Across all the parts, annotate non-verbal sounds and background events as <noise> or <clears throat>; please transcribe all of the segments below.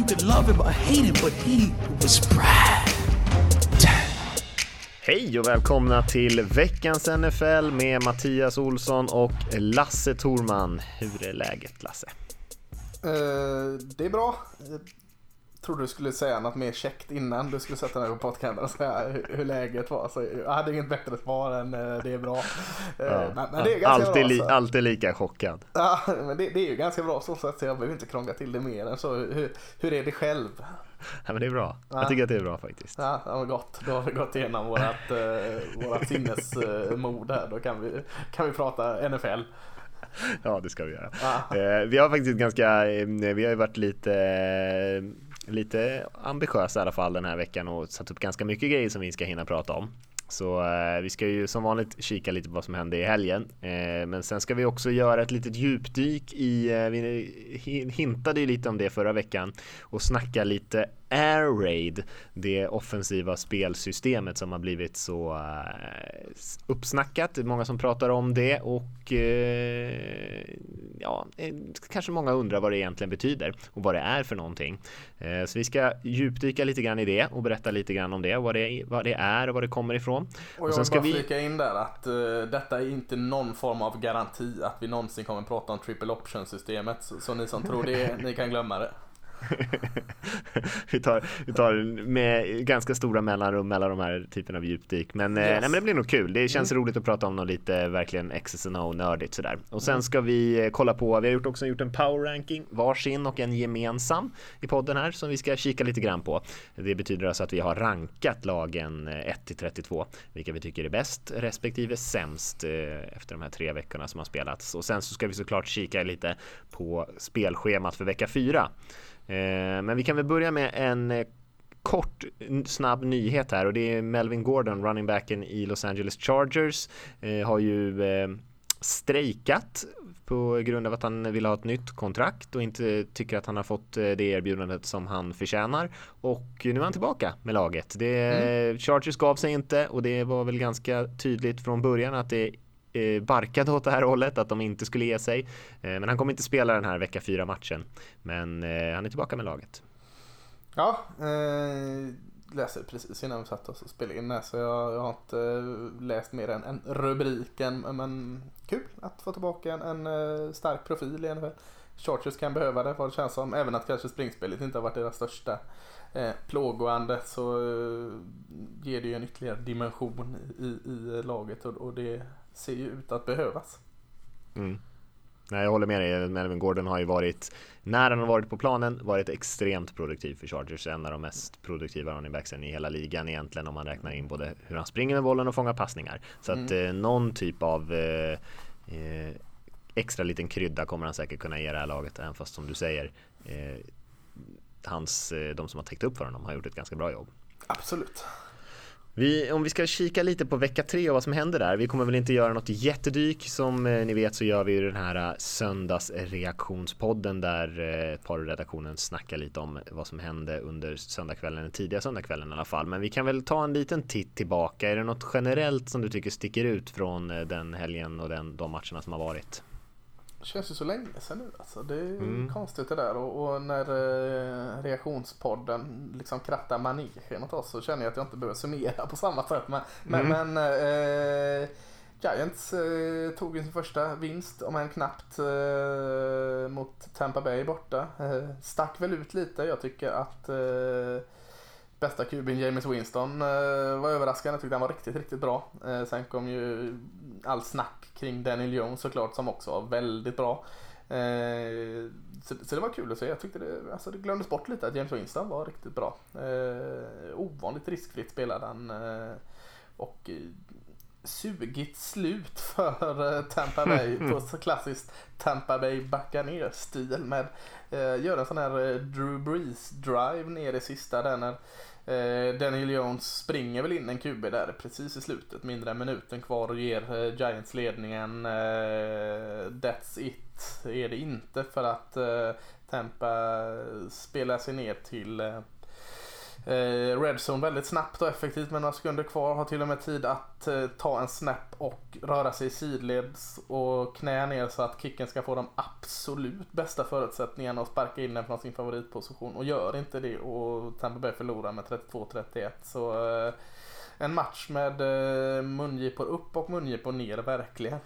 You could love him or hate him, but he was Brad. Hej och välkomna till veckans NFL med Mattias Olsson och Lasse Torman. Hur är läget Lasse? Uh, det är bra. Trodde du skulle säga något mer käckt innan du skulle sätta dig på poddkameran och säga hur läget var. Så jag hade inget bättre svar än uh, det är bra. Uh, ja, men, men, det är alltid. Li, alltid lika chockad. Ja, men det, det, är ju ganska bra så, så jag behöver inte krångla till det mer än så. Hur, hur är det själv? <laughs> Ja, men det är bra. Ja. Jag tycker att det är bra faktiskt. Ja, var gott. Då har vi gått igenom vårat, uh, vårat sinnesmod här. Då kan vi, kan vi prata NFL. Ja, det ska vi göra. Ja. Eh, vi har faktiskt ganska, eh, vi har ju varit lite lite ambitiösa i alla fall den här veckan och satt upp ganska mycket grejer som vi ska hinna prata om. Så eh, vi ska ju som vanligt kika lite på vad som hände i helgen. Eh, men sen ska vi också göra ett litet djupdyk i, eh, vi hintade ju lite om det förra veckan och snacka lite Air Raid, det offensiva spelsystemet som har blivit så uh, uppsnackat. Det är många som pratar om det och uh, ja, eh, kanske många undrar vad det egentligen betyder och vad det är för någonting. Uh, så vi ska djupdyka lite grann i det och berätta lite grann om det, vad det, vad det är och vad det kommer ifrån. Och, och sen ska vi flika in där att detta är inte någon form av garanti att vi någonsin kommer prata om triple option systemet. Så, så ni som tror det, ni kan glömma det. <laughs> vi, tar, vi tar med ganska stora mellanrum mellan de här typerna av djupdyk. Men, yes. eh, nej, men det blir nog kul. Det känns mm. roligt att prata om något lite verkligen XS nördigt sådär. Och sen mm. ska vi eh, kolla på, vi har gjort också gjort en power ranking varsin och en gemensam i podden här som vi ska kika lite grann på. Det betyder alltså att vi har rankat lagen 1 eh, till 32, vilka vi tycker är bäst respektive sämst efter de här tre veckorna som har spelats. Och sen så ska vi såklart kika lite på spelschemat för vecka 4. Eh, men vi kan väl börja med en eh, kort snabb nyhet här och det är Melvin Gordon, running backen i Los Angeles Chargers, eh, har ju strejkat på grund av att han vill ha ett nytt kontrakt och inte tycker att han har fått det erbjudandet som han förtjänar. Och nu är han tillbaka med laget. Det, mm. Chargers gav sig inte och det var väl ganska tydligt från början att det Eh, barkade åt det här hållet, att de inte skulle ge sig. Eh, men han kommer inte spela den här vecka 4 matchen. Men eh, han är tillbaka med laget. Ja, eh, läste precis innan vi satt oss och spelade in det så jag, jag har inte läst mer än, än rubriken. Men kul att få tillbaka en, en stark profil i NFL. Chargers kan behöva det vad det känns som. Även att kanske springspelet inte har varit deras största eh, plågoande så eh, ger det ju en ytterligare dimension i, i laget och, och det ser ju ut att behövas. Mm. Nej, jag håller med dig. Melvin Gordon har ju varit, när han har varit på planen, varit extremt produktiv för Chargers. En av de mest produktiva running backsen i hela ligan egentligen om man räknar in både hur han springer med bollen och fångar passningar. Så att mm. eh, någon typ av eh, eh, extra liten krydda kommer han säkert kunna ge det här laget, även fast som du säger, eh, hans, eh, de som har täckt upp för honom har gjort ett ganska bra jobb. Absolut. Vi, om vi ska kika lite på vecka tre och vad som händer där. Vi kommer väl inte göra något jättedyk. Som eh, ni vet så gör vi ju den här eh, söndagsreaktionspodden där eh, porrredaktionen snackar lite om vad som hände under söndagskvällen, den tidiga söndagskvällen i alla fall. Men vi kan väl ta en liten titt tillbaka. Är det något generellt som du tycker sticker ut från eh, den helgen och den, de matcherna som har varit? Det känns ju så länge sedan nu alltså. Det är mm. konstigt det där och, och när eh, reaktionspodden liksom krattar manegen åt oss så känner jag att jag inte behöver summera på samma sätt. Men, mm. men, eh, Giants eh, tog sin första vinst om än knappt eh, mot Tampa Bay borta. Eh, stack väl ut lite. Jag tycker att eh, bästa kuben James Winston eh, var överraskande. Jag tyckte han var riktigt, riktigt bra. Eh, sen kom ju all snack kring Daniel Jones såklart som också var väldigt bra. Eh, så, så, det var kul att se. Jag tyckte det, alltså det glömdes bort lite att James Winston var riktigt bra. ovanligt riskfritt spelade han. och sugigt slut för eh, Tampa Bay <laughs> på klassiskt Tampa Bay backa ner stil med eh, göra en sån här eh, Drew Brees drive ner i sista där när eh, Daniel Jones springer väl in en QB där precis i slutet, mindre än minuten kvar och ger eh, Giants ledningen. Eh, that's it är det inte för att eh, Tampa spelar sig ner till Redzone väldigt snabbt och effektivt med några sekunder kvar. Har till och med tid att eh, ta en snap och röra sig sidleds och knä ner så att kicken ska få de absolut bästa förutsättningarna att sparka in den från sin favoritposition. Och gör inte det och Tampa Bay förlorar med 32-31. Så eh, en match med eh, mungipor upp och mungipor ner verkligen.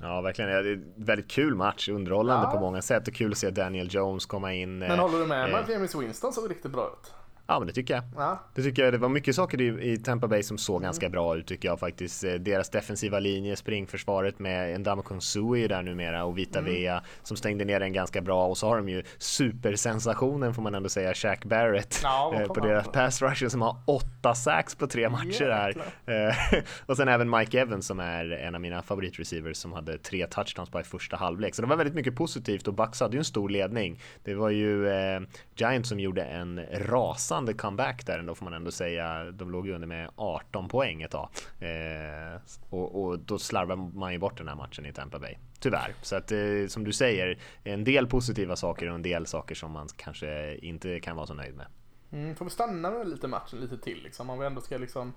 Ja, verkligen. Det är en väldigt kul match, underhållande ja. på många sätt och kul att se Daniel Jones komma in. Men håller du med mig eh, James Winston såg riktigt bra ut? Ja men det tycker jag. Ja. Det tycker jag. Det var mycket saker i, Tampa Bay som såg mm. ganska bra ut tycker jag faktiskt. Eh, deras defensiva linje, springförsvaret med Ndamo Konsui där numera och Vita mm. Vea som stängde ner den ganska bra och så har de ju supersensationen får man ändå säga, Shaq Barrett ja, eh, på deras pass rusher som har åtta sacks på tre matcher här. Eh, <laughs> och sen även Mike Evans som är en av mina favoritreceivers som hade tre touchdowns bara i första halvlek. Så det var väldigt mycket positivt och Bucks hade ju en stor ledning. Det var ju eh, Giants som gjorde en rasande spännande comeback där ändå får man ändå säga. De låg ju under med 18 poäng ett tag. Eh, och, och, då slarvar man ju bort den här matchen i Tampa Bay. Tyvärr. Så att eh, som du säger, en del positiva saker och en del saker som man kanske inte kan vara så nöjd med. Mm, får vi stanna med lite matchen lite till liksom. Om vi ändå ska liksom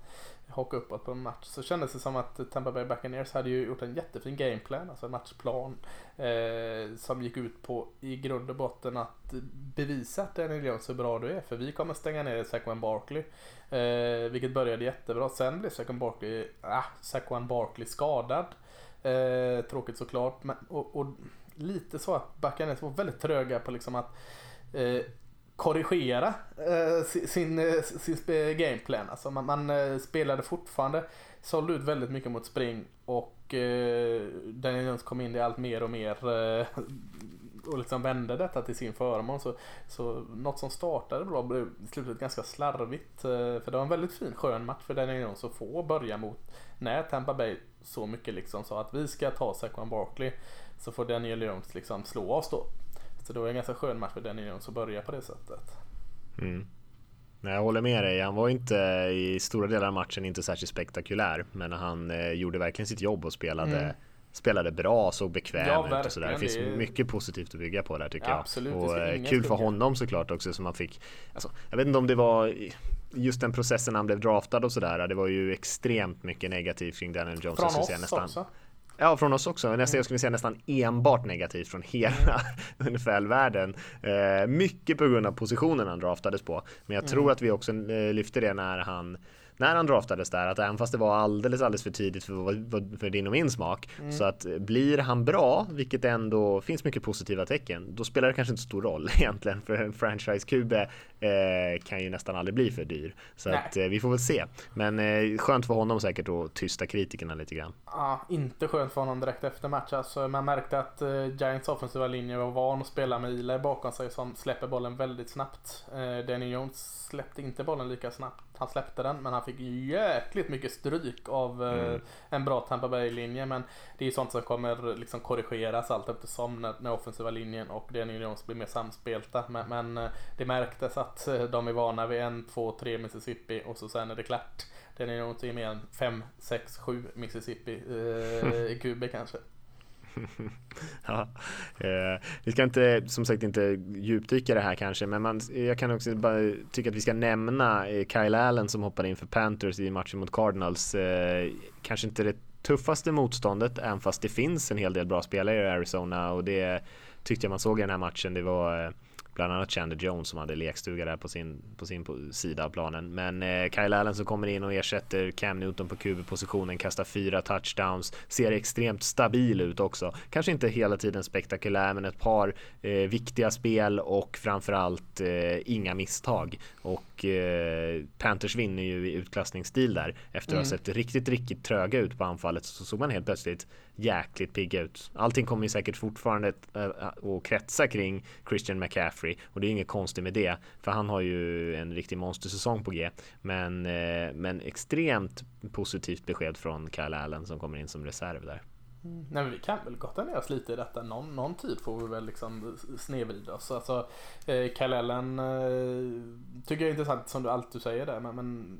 haka uppåt på en match. Så kändes det som att Tampa Bay Buccaneers hade ju gjort en jättefin gameplan, alltså en matchplan. Eh, som gick ut på i grund och botten att bevisa att Daniel Jones hur bra du är. För vi kommer stänga ner Saquon Barkley. Eh, vilket började jättebra. Sen blev Saquon Barkley, ah, Saquon Barkley skadad. Eh, tråkigt såklart. Men, och, och lite så att Buccaneers var väldigt tröga på liksom att eh, korrigera eh, sin, eh, sin, sin gameplan. Alltså man, man eh, spelade fortfarande, sålde ut väldigt mycket mot spring och eh, Daniel Jones kom in i allt mer och mer eh, och liksom vände detta till sin förmån. Så, så något som startade bra blev i slutet ganska slarvigt. Eh, för det var en väldigt fin skön match för Daniel Jones att få börja mot när Tampa Bay så mycket liksom sa att vi ska ta Saquon Barkley så får Daniel Jones liksom slå oss då. Så det var en ganska skön match för Danny Jones att börja på det sättet. Mm. Jag håller med dig. Han var inte i stora delar av matchen inte särskilt spektakulär. Men han eh, gjorde verkligen sitt jobb och spelade mm. Spelade bra, såg bekväm ja, ut och sådär. Det finns det mycket positivt att bygga på där tycker ja, absolut, jag. Och eh, kul för honom såklart också som han fick. Alltså, jag vet inte om det var just den processen han blev draftad och sådär. Det var ju extremt mycket negativt kring Daniel Jones. Från oss nästan. också. Ja, från oss också. Nästan, jag skulle säga nästan enbart negativt från hela <laughs> NFL-världen. Eh, mycket på grund av positionen han draftades på. Men jag tror mm. att vi också eh, lyfte det när han när han draftades där att även fast det var alldeles, alldeles för tidigt för, för din och min smak mm. så att blir han bra, vilket ändå finns mycket positiva tecken, då spelar det kanske inte stor roll <laughs> egentligen för en franchise-QB eh, kan ju nästan aldrig bli för dyr. Så Nej. att eh, vi får väl se. Men eh, skönt för honom säkert att tysta kritikerna lite grann. Ja, inte skönt för honom direkt efter match. Alltså, man märkte att eh, Giants offensiva linje var van att spela med Eli bakom sig som släpper bollen väldigt snabbt. Eh, Danny Jones släppte inte bollen lika snabbt. Han släppte den men han fick jäkligt mycket stryk av eh, mm. en bra Tampa Bay-linje. Men det är ju sånt som kommer liksom korrigeras allt eftersom när, när offensiva linjen och Danny Jones blir mer samspelta. Men, men eh, det märktes att eh, de är vana vid en, två, tre Mississippi och så sen är det klart. Danny Jones är mer än fem, sex, sju Mississippi eh, <laughs> i QB kanske. <laughs> ja, eh, vi ska inte som sagt inte djupdyka det här kanske men man, jag kan också bara tycka att vi ska nämna eh, Kyle Allen som hoppade in för Panthers i matchen mot Cardinals. Eh, kanske inte det tuffaste motståndet även fast det finns en hel del bra spelare i Arizona och det tyckte jag man såg i den här matchen. Det var eh, bland annat Chandler Jones som hade lekstuga där på sin, på sin sida av planen. Men eh, Kyle Allen som kommer in och ersätter Cam Newton på QB-positionen, kastar fyra touchdowns, ser extremt stabil ut också. Kanske inte hela tiden spektakulär, men ett par eh, viktiga spel och framförallt eh, inga misstag. Och eh, Panthers vinner ju i utklassningsstil där. Efter att ha mm. sett riktigt, riktigt tröga ut på anfallet så såg man helt plötsligt jäkligt pigga ut. Allting kommer ju säkert fortfarande eh, att kretsa kring Christian McCaffrey och det är inget konstigt med det för han har ju en riktig monstersäsong på G. Men, eh, men extremt positivt besked från Kyle Allen som kommer in som reserv där. Mm. Nej, men vi kan väl gotta ner oss lite i detta. Någon, någon tid får vi väl liksom snedvrida oss. Alltså, eh, Kalellen eh, tycker jag är intressant som du alltid säger där. Men, men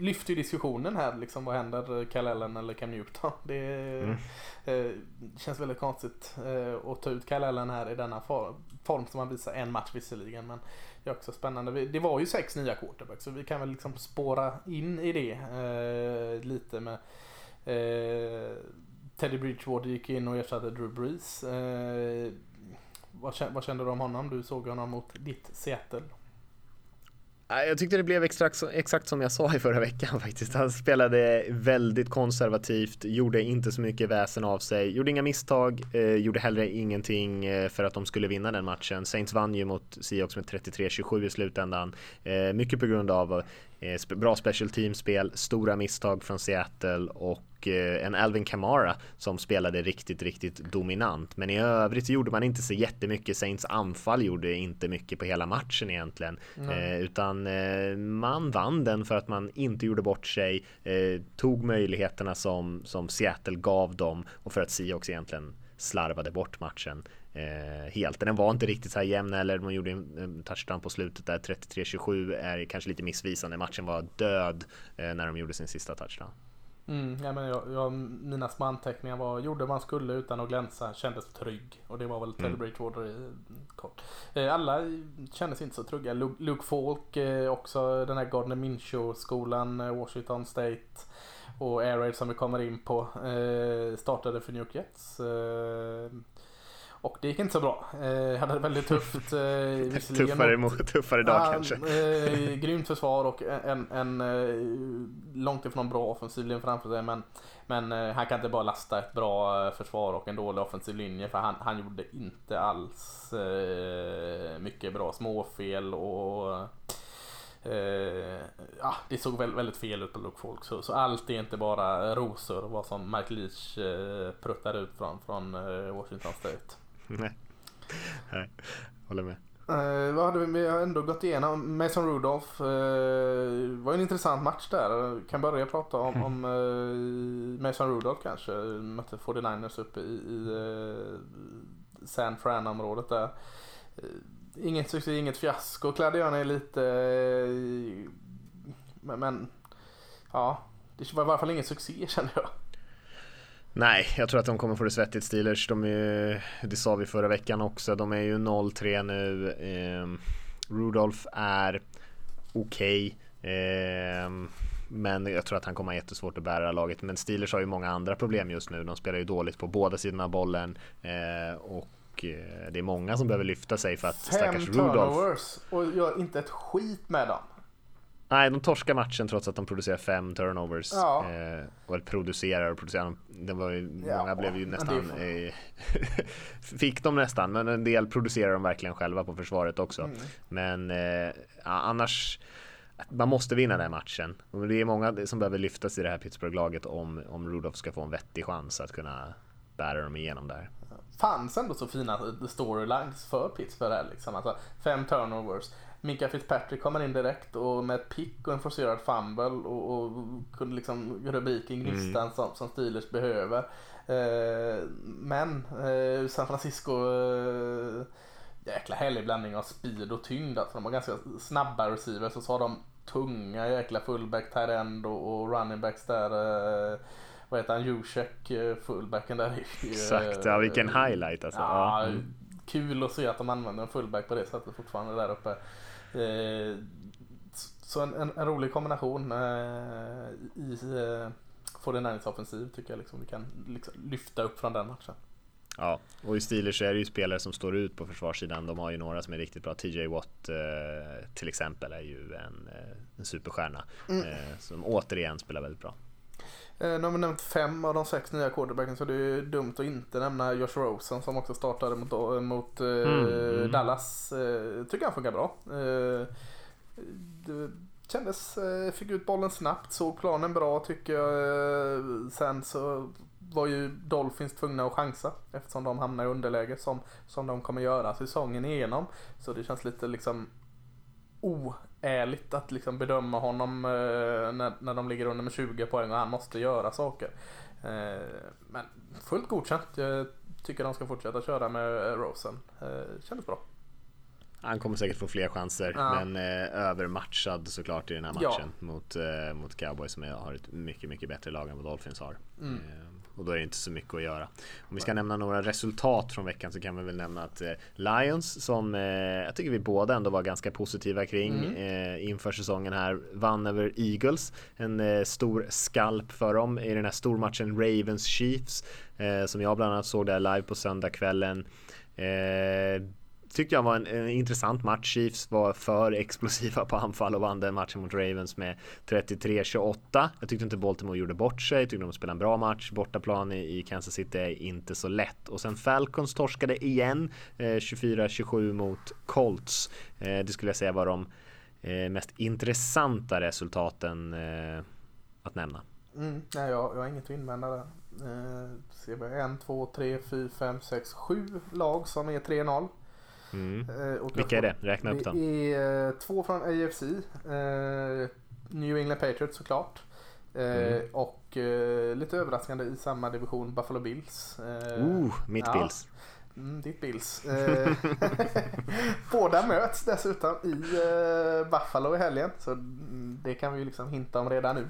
lyfter ju diskussionen här liksom. Vad händer Kalellen eller Cam Newton? Det mm. eh, känns väldigt konstigt eh, att ta ut Kalellen här i denna for, form som han visar en match visserligen. Men det är också spännande. Det var ju sex nya quarterbacks så vi kan väl liksom spåra in i det eh, lite med eh, Teddy Bridgewater gick in och ersatte Drew Brees. Eh, vad, vad kände du om honom? Du såg honom mot ditt Seattle. Jag tyckte det blev exakt, exakt som jag sa i förra veckan <laughs> faktiskt. Han spelade väldigt konservativt, gjorde inte så mycket väsen av sig, gjorde inga misstag, eh, gjorde heller ingenting eh, för att de skulle vinna den matchen. Saints vann ju mot Seahawks med 33-27 i slutändan. Eh, mycket på grund av eh, bra special team-spel, stora misstag från Seattle och och eh, en Alvin Kamara som spelade riktigt, riktigt dominant. Men i övrigt gjorde man inte så jättemycket. Saints anfall gjorde inte mycket på hela matchen egentligen. Eh, utan eh, man vann den för att man inte gjorde bort sig, tog möjligheterna som, som Seattle gav dem och för att Seahawks egentligen slarvade bort matchen eh, helt. Den var inte riktigt så här jämn eller man gjorde en touchdown på slutet där 33-27 är kanske lite missvisande. Matchen var död eh, när de gjorde sin sista touchdown. Mm, ja, men jag, jag, mina små anteckningar var gjorde man skulle utan att glänsa, kändes trygg. Och det var väl Teddy mm. Bridgewater kort. Eh, alla kändes inte så trygga. Luke, Luke Falk, eh, också den här Gardner Minshew-skolan, eh, Washington State. Och Air Raid som vi kommer in på startade för New York Jets. Och det gick inte så bra. Jag hade det väldigt tufft. <laughs> tuffare, mot, tuffare dag ja, kanske. Eh, grymt försvar och en, en, en långt ifrån bra offensiv linje framför sig. Men, men han kan inte bara lasta ett bra försvar och en dålig offensiv linje. För han, han gjorde inte alls eh, mycket bra småfel och Eh, ja, det såg väldigt fel ut på Luke Folk. Så, så, allt är inte bara rosor vad som Mike Leach eh, pruttar ut från, från eh, Washington State. Nej, Nej. håller med. Uh, vad hade vi, vi har ändå gått igenom. Mason Rudolph uh, var en intressant match där. Kan börja prata om, mm. om uh, Mason Rudolph kanske. Mötte 49ers uppe i, i uh, San Fran-området där. inget succé, inget fiasko. Är lite... men, men ja, det var i alla fall ingen succé <laughs> känner jag. Nej, jag tror att de kommer få det svettigt Steelers. De är, det sa vi förra veckan också. De är ju 0-3 nu. Eh, Rudolph är okej. Okay. Eh, men jag tror att han kommer ha jättesvårt att bära laget. Men Steelers har ju många andra problem just nu. De spelar ju dåligt på båda sidorna av bollen. Eh, och det är många som behöver lyfta sig för att stackars Rudolph... Fem turnovers och gör inte ett skit med dem. Nej, de torskar matchen trots att de producerar fem turnovers. Ja. Eh, och producerar och producerar. Det var ju, ja, många blev ju nästan... Eh, <laughs> fick de nästan, men en del producerar de verkligen själva på försvaret också. Mm. Men eh, annars... Man måste vinna den matchen. Och det är många som behöver lyftas i det här Pittsburgh-laget om, om Rudolph ska få en vettig chans att kunna bära dem igenom där. Fanns ändå så fina storylines för Pittsburgh här liksom. Alltså, fem turnovers. Mika Fitzpatrick kommer in direkt och med ett pick och en forcerad fumble och, och kunde liksom rubriken gnistan mm. som, som Steelers behöver. Eh, men eh, San Francisco eh, jäkla härlig blandning av speed och tyngd. Alltså de har ganska snabba receivers och så har de tunga jäkla fullback, tight end och, och running backs där. Eh, vad heter han? Juszek, eh, fullbacken där. <laughs> Exakt, ja vilken highlight alltså. Ja, mm. Kul att se att de använder en fullback på det sättet fortfarande där uppe. Eh, så en, en, en, rolig kombination eh, i eh, 49ers offensiv tycker jag liksom vi kan liksom lyfta upp från den matchen. Ja, och i Steelers är det ju spelare som står ut på försvarssidan. De har ju några som är riktigt bra. TJ Watt eh, till exempel är ju en, en superstjärna mm. eh, som återigen spelar väldigt bra. Eh, nu har vi nämnt fem av de sex nya quarterbacken så det är dumt att inte nämna Josh Rosen som också startade mot, mot eh, mm, mm. Dallas. Eh, tycker han funkar bra. kändes, eh, fick ut bollen snabbt, såg planen bra tycker jag. Eh, sen så var ju Dolphins tvungna att chansa eftersom de hamnar i underläge som, som de kommer göra säsongen igenom. Så det känns lite liksom oärligt att liksom bedöma honom eh, när, när de ligger under med 20 poäng och han måste göra saker. Eh, men fullt godkänt. Jag tycker de ska fortsätta köra med Rosen. Eh, kändes bra. Han kommer säkert få fler chanser ja. men eh, övermatchad såklart i den här matchen ja. mot, eh, mot Cowboys som har ett mycket, mycket bättre lag än vad Dolphins har. Mm. Eh, och då är det inte så mycket att göra. Om vi ska nämna några resultat från veckan så kan vi väl nämna att eh, Lions som eh, jag tycker vi båda ändå var ganska positiva kring mm. eh, inför säsongen här vann över Eagles. En stor skalp för dem i den här stormatchen Ravens Chiefs som jag bland annat såg där live på söndagskvällen. Tyckte jag var en, en, intressant match. Chiefs var för explosiva på anfall och vann den matchen mot Ravens med 33-28. Jag tyckte inte Baltimore gjorde bort sig. Jag tyckte de spelade en bra match. Bortaplan i, i Kansas City är inte så lätt. Och sen Falcons torskade igen eh, 24-27 mot Colts. Eh, det skulle jag säga var de eh, mest intressanta resultaten eh, att nämna. Mm, nej, jag, jag har inget att invända där. Eh, ser vi en, två, tre, fyra, fem, sex, sju lag som är 3-0. Mm. Eh, Vilka är det? Räkna upp dem. Det är eh, två från AFC. Eh, New England Patriots såklart. Mm. Och lite överraskande i samma division Buffalo Bills. Uh, mitt ja. Bills. Mm, ditt Bills. <laughs> Båda möts dessutom i Buffalo i helgen. Så det kan vi ju liksom hinta om redan nu.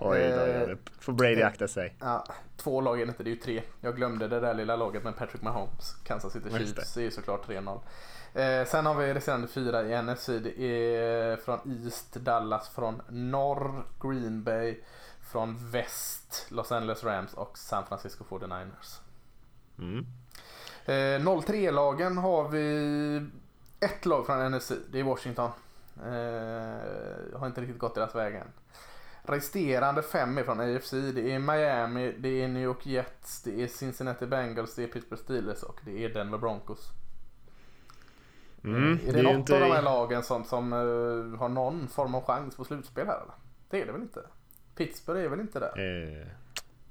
Oj då, får Brady akta sig. Ja, två lag är inte, det är ju tre. Jag glömde det där lilla laget med Patrick Mahomes. Kansas City Chiefs det. är ju såklart 3-0. Eh, sen har vi resterande fyra i NFC. Det är från East Dallas, från norr Green Bay, från väst Los Angeles Rams och San Francisco 49ers. Mm. Eh, 0-3-lagen har vi ett lag från NFC, det är Washington. Eh, har inte riktigt gått deras väg än. Resterande fem är från AFC. Det är Miami, det är New York Jets, det är Cincinnati Bengals, det är Pittsburgh Steelers och det är Denver Broncos. Mm, är det, det något inte... av de här lagen som, som uh, har någon form av chans på slutspel här eller? Det är det väl inte? Pittsburgh är väl inte det? Uh,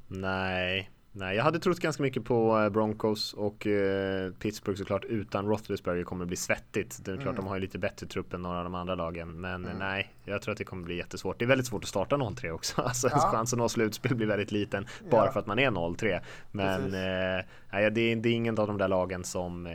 nej, Nej, jag hade trott ganska mycket på eh, Broncos och eh, Pittsburgh såklart utan Roethlisberger kommer bli svettigt. Det är klart mm. de har ju lite bättre trupp än några av de andra lagen. Men mm. nej, jag tror att det kommer bli jättesvårt. Det är väldigt svårt att starta 0-3 också. <laughs> Alltså ja. chansen att nå slutspel blir väldigt liten bara ja. för att man är 0-3. Men eh, nej, det, är, det är ingen av de där lagen som eh,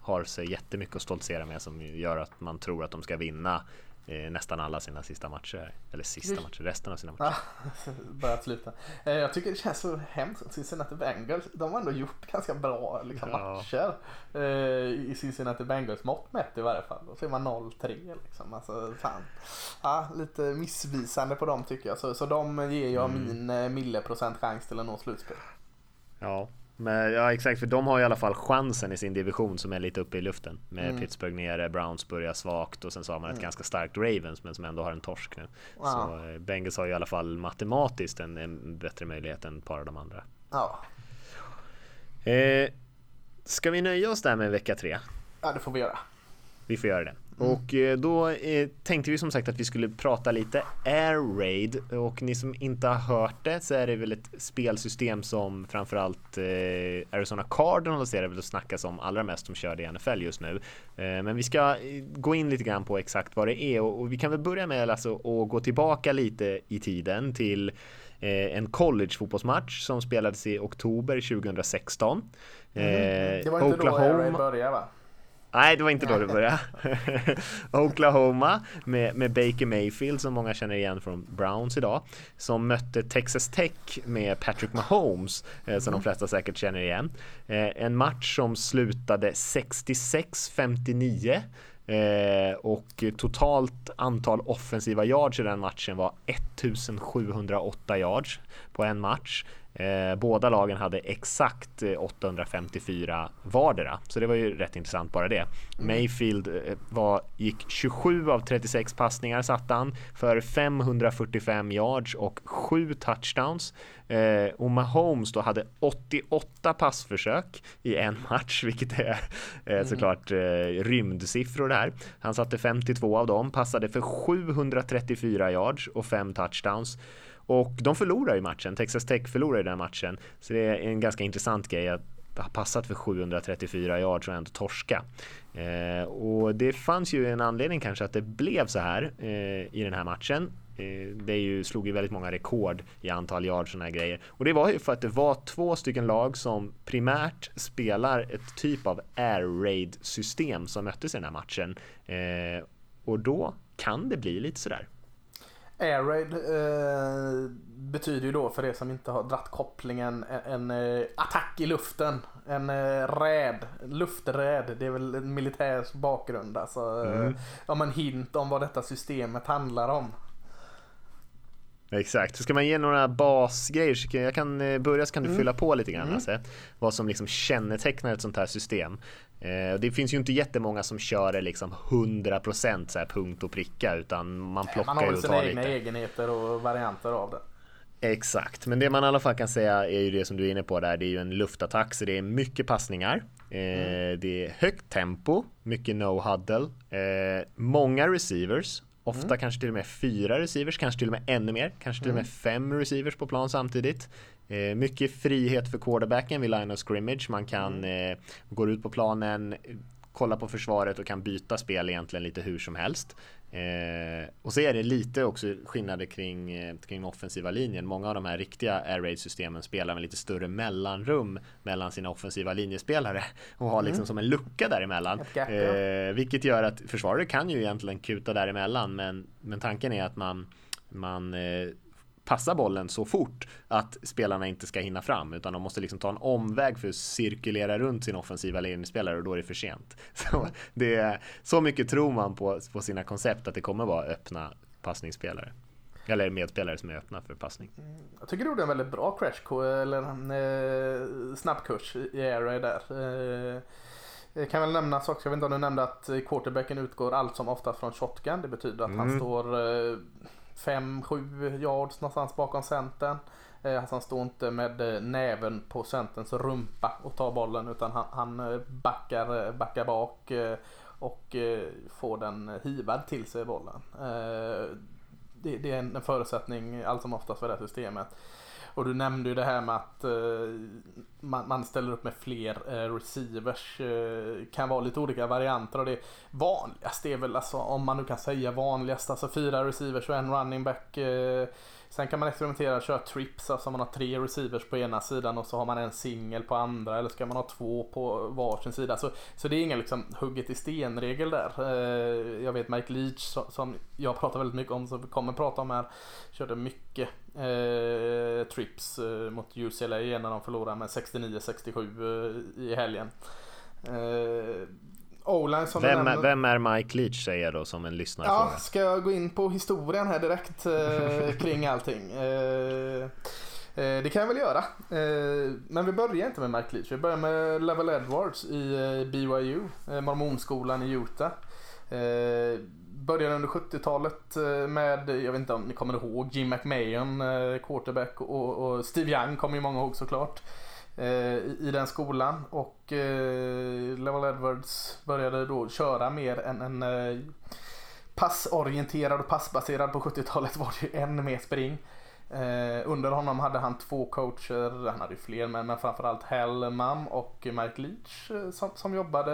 har så jättemycket att stoltsera med som gör att man tror att de ska vinna nästan alla sina sista matcher. Eller sista matcher, resten av sina matcher. <laughs> Ja, börjat sluta. Eh, jag tycker det känns så hemskt. Cincinnati Bengals, de har ändå gjort ganska bra liksom, ja. matcher. Eh, I Cincinnati Bengals mått mätt i varje fall. Då ser man 0-3 liksom. Alltså, fan. Ja, lite missvisande på dem tycker jag. Så, så de ger jag mm. min eh, milleprocent chans till att nå slutspel. Ja, men, ja exakt, för de har i alla fall chansen i sin division som är lite uppe i luften. Med mm. Pittsburgh nere, Browns börjar svagt och sen så har man ett mm. ganska starkt Ravens men som ändå har en torsk nu. Wow. Så eh, Bengals har ju i alla fall matematiskt en, en bättre möjlighet än ett par av de andra. Ja. Eh, ska vi nöja oss där med vecka tre? Ja, det får vi göra. Vi får göra det. Mm. Och eh, då eh, tänkte vi som sagt att vi skulle prata lite Air Raid och ni som inte har hört det så är det väl ett spelsystem som framförallt eh, Arizona Cardinals är det väl att snackas om allra mest som kör det i NFL just nu. Men vi ska gå in lite grann på exakt vad det är och vi kan väl börja med alltså att gå tillbaka lite i tiden till en college-fotbollsmatch som spelades i oktober 2016. Mm. Det var inte Oklahoma... då Air Raid började va? Nej, det var inte då det började. <laughs> Oklahoma med, med Baker Mayfield som många känner igen från Browns idag. Som mötte Texas Tech med Patrick Mahomes eh, som de flesta säkert känner igen. Eh, en match som slutade 66-59 eh, och totalt antal offensiva yards i den matchen var 1708 yards på en match. Eh, båda lagen hade exakt 854 vardera, så det var ju rätt intressant bara det. Mayfield var, gick 27 av 36 passningar satte han för 545 yards och 7 touchdowns. Eh, och Mahomes då hade 88 passförsök i en match, <laughs> vilket är eh, såklart eh, rymdsiffror där. Han satte 52 av dem, passade för 734 yards och 5 touchdowns. Och de förlorar ju matchen. Texas Tech förlorar ju den matchen. Så det är en ganska intressant grej att ha passat för 734 yards och ändå torska. Eh, och det fanns ju en anledning kanske att det blev så här eh, i den här matchen. Eh, det ju, slog ju väldigt många rekord i antal yards och här grejer. Och det var ju för att det var två stycken lag som primärt spelar ett typ av air raid system som möttes i den här matchen. Eh, och då kan det bli lite sådär. Air raid eh, betyder ju då för er som inte har dratt kopplingen en, en eh, attack i luften. En eh, räd, lufträd. Det är väl en militärs bakgrund. Alltså, mm. om en hint om vad detta systemet handlar om. Exakt, ska man ge några basgrejer så jag kan börja så kan du mm. fylla på lite grann mm. Lasse. Vad som liksom kännetecknar ett sånt här system. Eh, det finns ju inte jättemånga som kör det liksom 100% så här punkt och pricka utan man plockar Man har ju sina egna lite. egenheter och varianter av det. Exakt, men det man i alla fall kan säga är ju det som du är inne på där. Det är ju en luftattack så det är mycket passningar. Mm. Det är högt tempo, mycket no huddle, eh, många receivers. Ofta mm. kanske till och med fyra receivers, kanske till och med ännu mer. Kanske till och med mm. fem receivers på plan samtidigt. Eh, mycket frihet för quarterbacken vid line of scrimmage. Man kan mm. eh, gå ut på planen, kolla på försvaret och kan byta spel egentligen lite hur som helst. Eh, och så är det lite också skillnader kring, eh, kring offensiva linjen. Många av de här riktiga air raid systemen spelar med lite större mellanrum mellan sina offensiva linjespelare och har liksom mm. som en lucka däremellan. Eh, vilket gör att försvaret kan ju egentligen kuta däremellan men, men tanken är att man, man eh, passa bollen så fort att spelarna inte ska hinna fram utan de måste liksom ta en omväg för att cirkulera runt sin offensiva ledningsspelare och då är det för sent. <laughs> Så, det är, så mycket tror man på, på sina koncept att det kommer vara öppna passningsspelare. Eller medspelare som är öppna för passning. Jag tycker du gjorde en väldigt bra crash eller eh, snabbkurs i Air där. Eh, jag kan väl nämna också, jag vet inte om du nämnde att quarterbacken utgår allt som oftast från shotgun. Det betyder att mm. han står eh, 5-7 yards någonstans bakom centern. Eh, alltså han står inte med eh, näven på centerns rumpa och tar bollen utan han, han eh, backar, backar bak och får den hivad till sig bollen. Det, det är en förutsättning allt som oftast för det här systemet. Och du nämnde ju det här med att eh, man, man, ställer upp med fler eh, receivers. Eh, kan vara lite olika varianter av det. Vanligast är väl alltså, om man nu kan säga vanligast, alltså fyra receivers och en running back. Eh, Sen kan man experimentera och köra trips, alltså man har tre receivers på ena sidan och så har man en singel på andra eller ska man ha två på varsin sida. Så, så det är ingen liksom hugget i sten-regel där. Eh, jag vet Mike Leach som jag pratar väldigt mycket om, som vi kommer prata om här, körde mycket eh, trips eh, mot UCLA när de förlorade med 69-67 eh, i helgen. O-line som vem, är, vem är Mike Leach säger jag då som en lyssnare Ja, ska jag gå in på historien här direkt eh, <laughs> kring allting? Eh, eh, det kan jag väl göra. Eh, men vi börjar inte med Mike Leach. Vi börjar med Level Edwards i eh, BYU, eh, mormonskolan i Utah. började under 70-talet med, jag vet inte om ni kommer ihåg, Jim McMahon, quarterback och, och Steve Young kommer ju många ihåg såklart. Eh, I den skolan och eh, Level Edwards började då köra mer än en eh, passorienterad och passbaserad på 70-talet var det ju än mer spring. under honom hade han två coacher, han hade ju fler men, men framförallt Hellman och Mike Leach som, som jobbade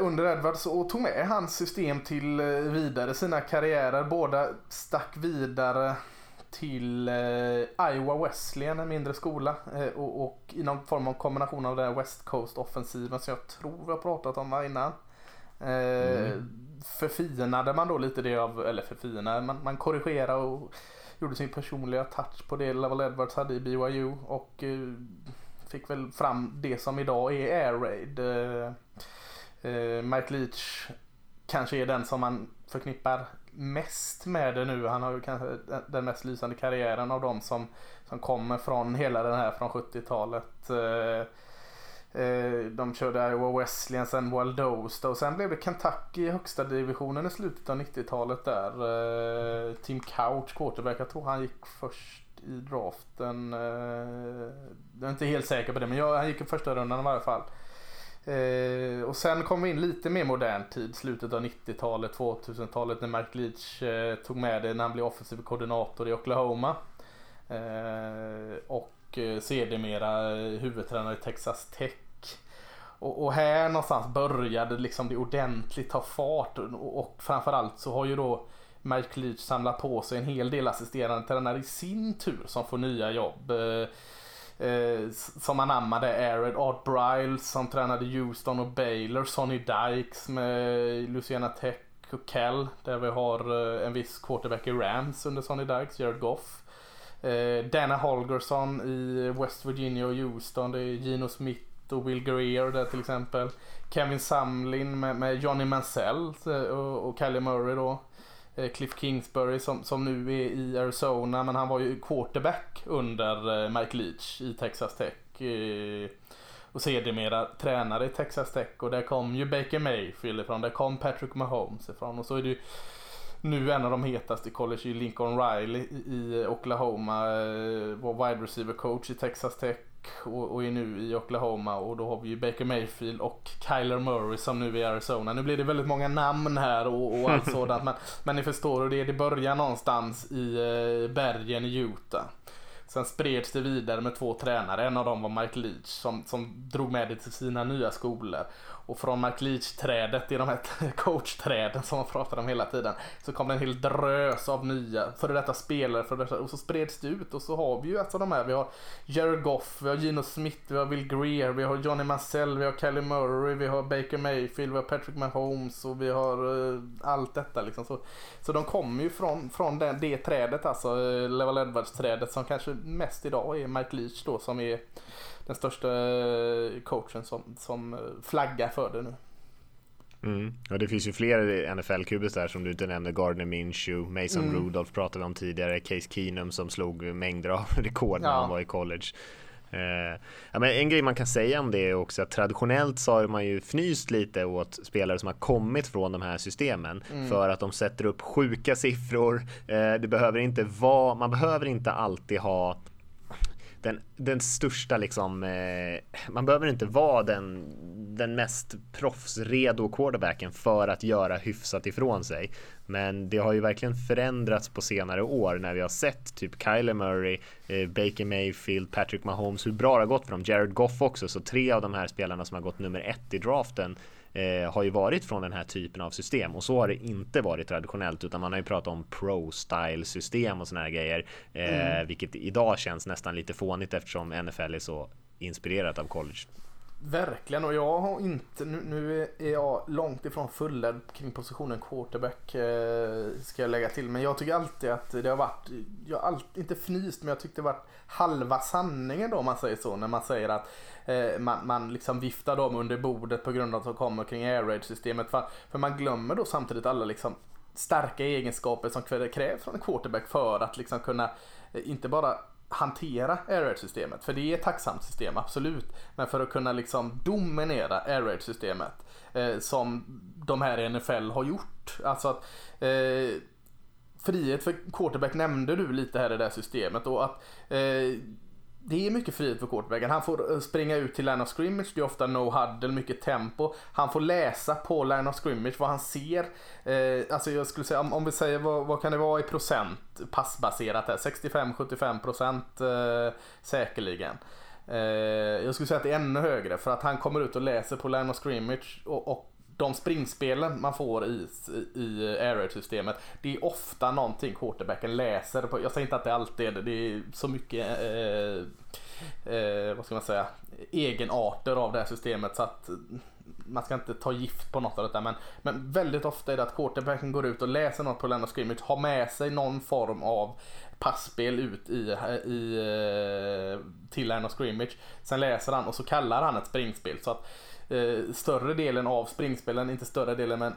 under Edwards och tog med hans system till vidare sina karriärer. Båda stack vidare till eh, Iowa Wesleyan, en mindre skola. Eh, och, och, i någon form av kombination av den West Coast-offensiven som jag tror vi har pratat om här innan. Eh, mm. Förfinade man då lite det av, eller förfinade, man, man korrigerade och gjorde sin personliga touch på det Level Edwards hade i BYU och eh, fick väl fram det som idag är Air Raid. Eh, eh, Mike Leach kanske är den som man förknippar mest med det nu. Han har ju kanske den mest lysande karriären av dem som, som kommer från hela den här från 70-talet. Eh, eh, de körde Iowa Wesleyan, sen Waldosta och sen blev det Kentucky i högsta divisionen i slutet av 90-talet där. Eh, Tim Couch, quarterback, jag tror han gick först i draften. Jag är inte helt säker på det men jag, han gick i första rundan i varje fall. Eh, och sen kom vi in lite mer modern tid, slutet av 90-talet, 2000-talet när Mark Leach eh, tog med det när han blev offensiv koordinator i Oklahoma. Eh, och eh, sedermera eh, huvudtränare i Texas Tech. Och, och, här någonstans började liksom det ordentligt ta fart och, och framförallt så har ju då Mike Leach samlat på sig en hel del assisterande tränare i sin tur som får nya jobb. Eh, Eh, som anammade Arid Art Briles som tränade Houston och Baylor, Sonny Dykes med Louisiana Tech och Cal där vi har eh, en viss quarterback i Rams under Sonny Dykes, Jared Goff. Eh, Dana Holgersson i West Virginia och Houston, det är Gino Smith och Will Greer där till exempel. Kevin Samlin med, med Johnny Mansell eh, och, och Kelly Murray då. Eh, Cliff Kingsbury som, som nu är i Arizona men han var ju quarterback under eh, Mike Leach i Texas Tech. Eh, och sedermera tränare i Texas Tech och där kom ju Baker Mayfield ifrån, där kom Patrick Mahomes ifrån och så är det ju nu en av de hetaste i college Lincoln Riley i Oklahoma, var wide receiver coach i Texas Tech och, och är nu i Oklahoma och då har vi ju Baker Mayfield och Kyler Murray som nu är i Arizona. Nu blir det väldigt många namn här och, och allt <laughs> sådant men, men ni förstår hur det är. Det börjar någonstans i eh, bergen i Utah. Sen spreds det vidare med två tränare. En av dem var Mike Leach som, som drog med det till sina nya skolor. Och från Mark Leach-trädet, i de här <laughs> coach-träden som man pratar om hela tiden, så kom det en hel drös av nya före detta spelare för detta, och så spreds det ut och så har vi ju alltså de här, vi har Jared Goff, vi har Gino Smith, vi har Will Greer, vi har Johnny Mansell, vi har Kelly Murray, vi har Baker Mayfield, vi har Patrick Mahomes och vi har uh, allt detta liksom. Så, så de kommer ju från, från den, det trädet alltså, eh, uh, Level Edwards-trädet som kanske mest idag är Mike Leach då som är den största eh, coachen som, som eh, flaggar för det nu. Mm. Ja, det finns ju fler NFL-kubis där som du inte nämnde. Gardner Minshew, Mason mm. Rudolph pratade vi om tidigare. Case Keenum som slog mängder av <laughs> rekord när ja. han var i college. Eh, ja, men en grej man kan säga om det är också att traditionellt så har man ju fnyst lite åt spelare som har kommit från de här systemen mm. för att de sätter upp sjuka siffror. Eh, det behöver inte vara, man behöver inte alltid ha den, den största liksom, eh, man behöver inte vara den, den mest proffsredo quarterbacken för att göra hyfsat ifrån sig. Men det har ju verkligen förändrats på senare år när vi har sett typ Kyler Murray, eh, Baker Mayfield, Patrick Mahomes, hur bra det har gått för dem. Jared Goff också, så tre av de här spelarna som har gått nummer ett i draften eh, har ju varit från den här typen av system och så har det inte varit traditionellt utan man har ju pratat om pro-style system och såna här grejer, eh, mm. vilket idag känns nästan lite fånigt eftersom NFL är så inspirerat av college. Verkligen och jag har inte, nu, nu är jag långt ifrån fullärd kring positionen quarterback eh, ska jag lägga till. Men jag tycker alltid att det har varit, jag har alltid, inte fnyst men jag tyckte det varit halva sanningen då om man säger så. När man säger att eh, man, man liksom viftar dem under bordet på grund av att de kommer kring air raid systemet. För, för man glömmer då samtidigt alla liksom starka egenskaper som krävs från en quarterback för att liksom kunna eh, inte bara hantera air systemet För det är ett tacksamt system, absolut. Men för att kunna liksom dominera air systemet eh, som de här i NFL har gjort. Alltså att eh, frihet för quarterback nämnde du lite här i det här systemet och att eh, det är mycket frihet för quarterbacken. Han får eh, springa ut till line of scrimmage, det är ofta no huddle, mycket tempo. Han får läsa på line of scrimmage vad han ser. Eh, alltså jag skulle säga, om, om vi säger vad, vad, kan det vara i procent passbaserat här? 65-75 procent eh, säkerligen. Eh, jag skulle säga att det är ännu högre för att han kommer ut och läser på line of scrimmage och, och de springspelen man får i, i air systemet det är ofta någonting quarterbacken läser. På. Jag säger inte att det alltid är det, det är så mycket eh, eh, vad ska man säga, egenarter av det här systemet så att man ska inte ta gift på något av detta men, men väldigt ofta är det att quarterbacken går ut och läser något på Land of Scrimmage, har med sig någon form av passspel ut i, i, eh, till Land of Scrimmage. Sen läser han och så kallar han ett springspel. Så att eh, större delen av springspelen, inte större delen men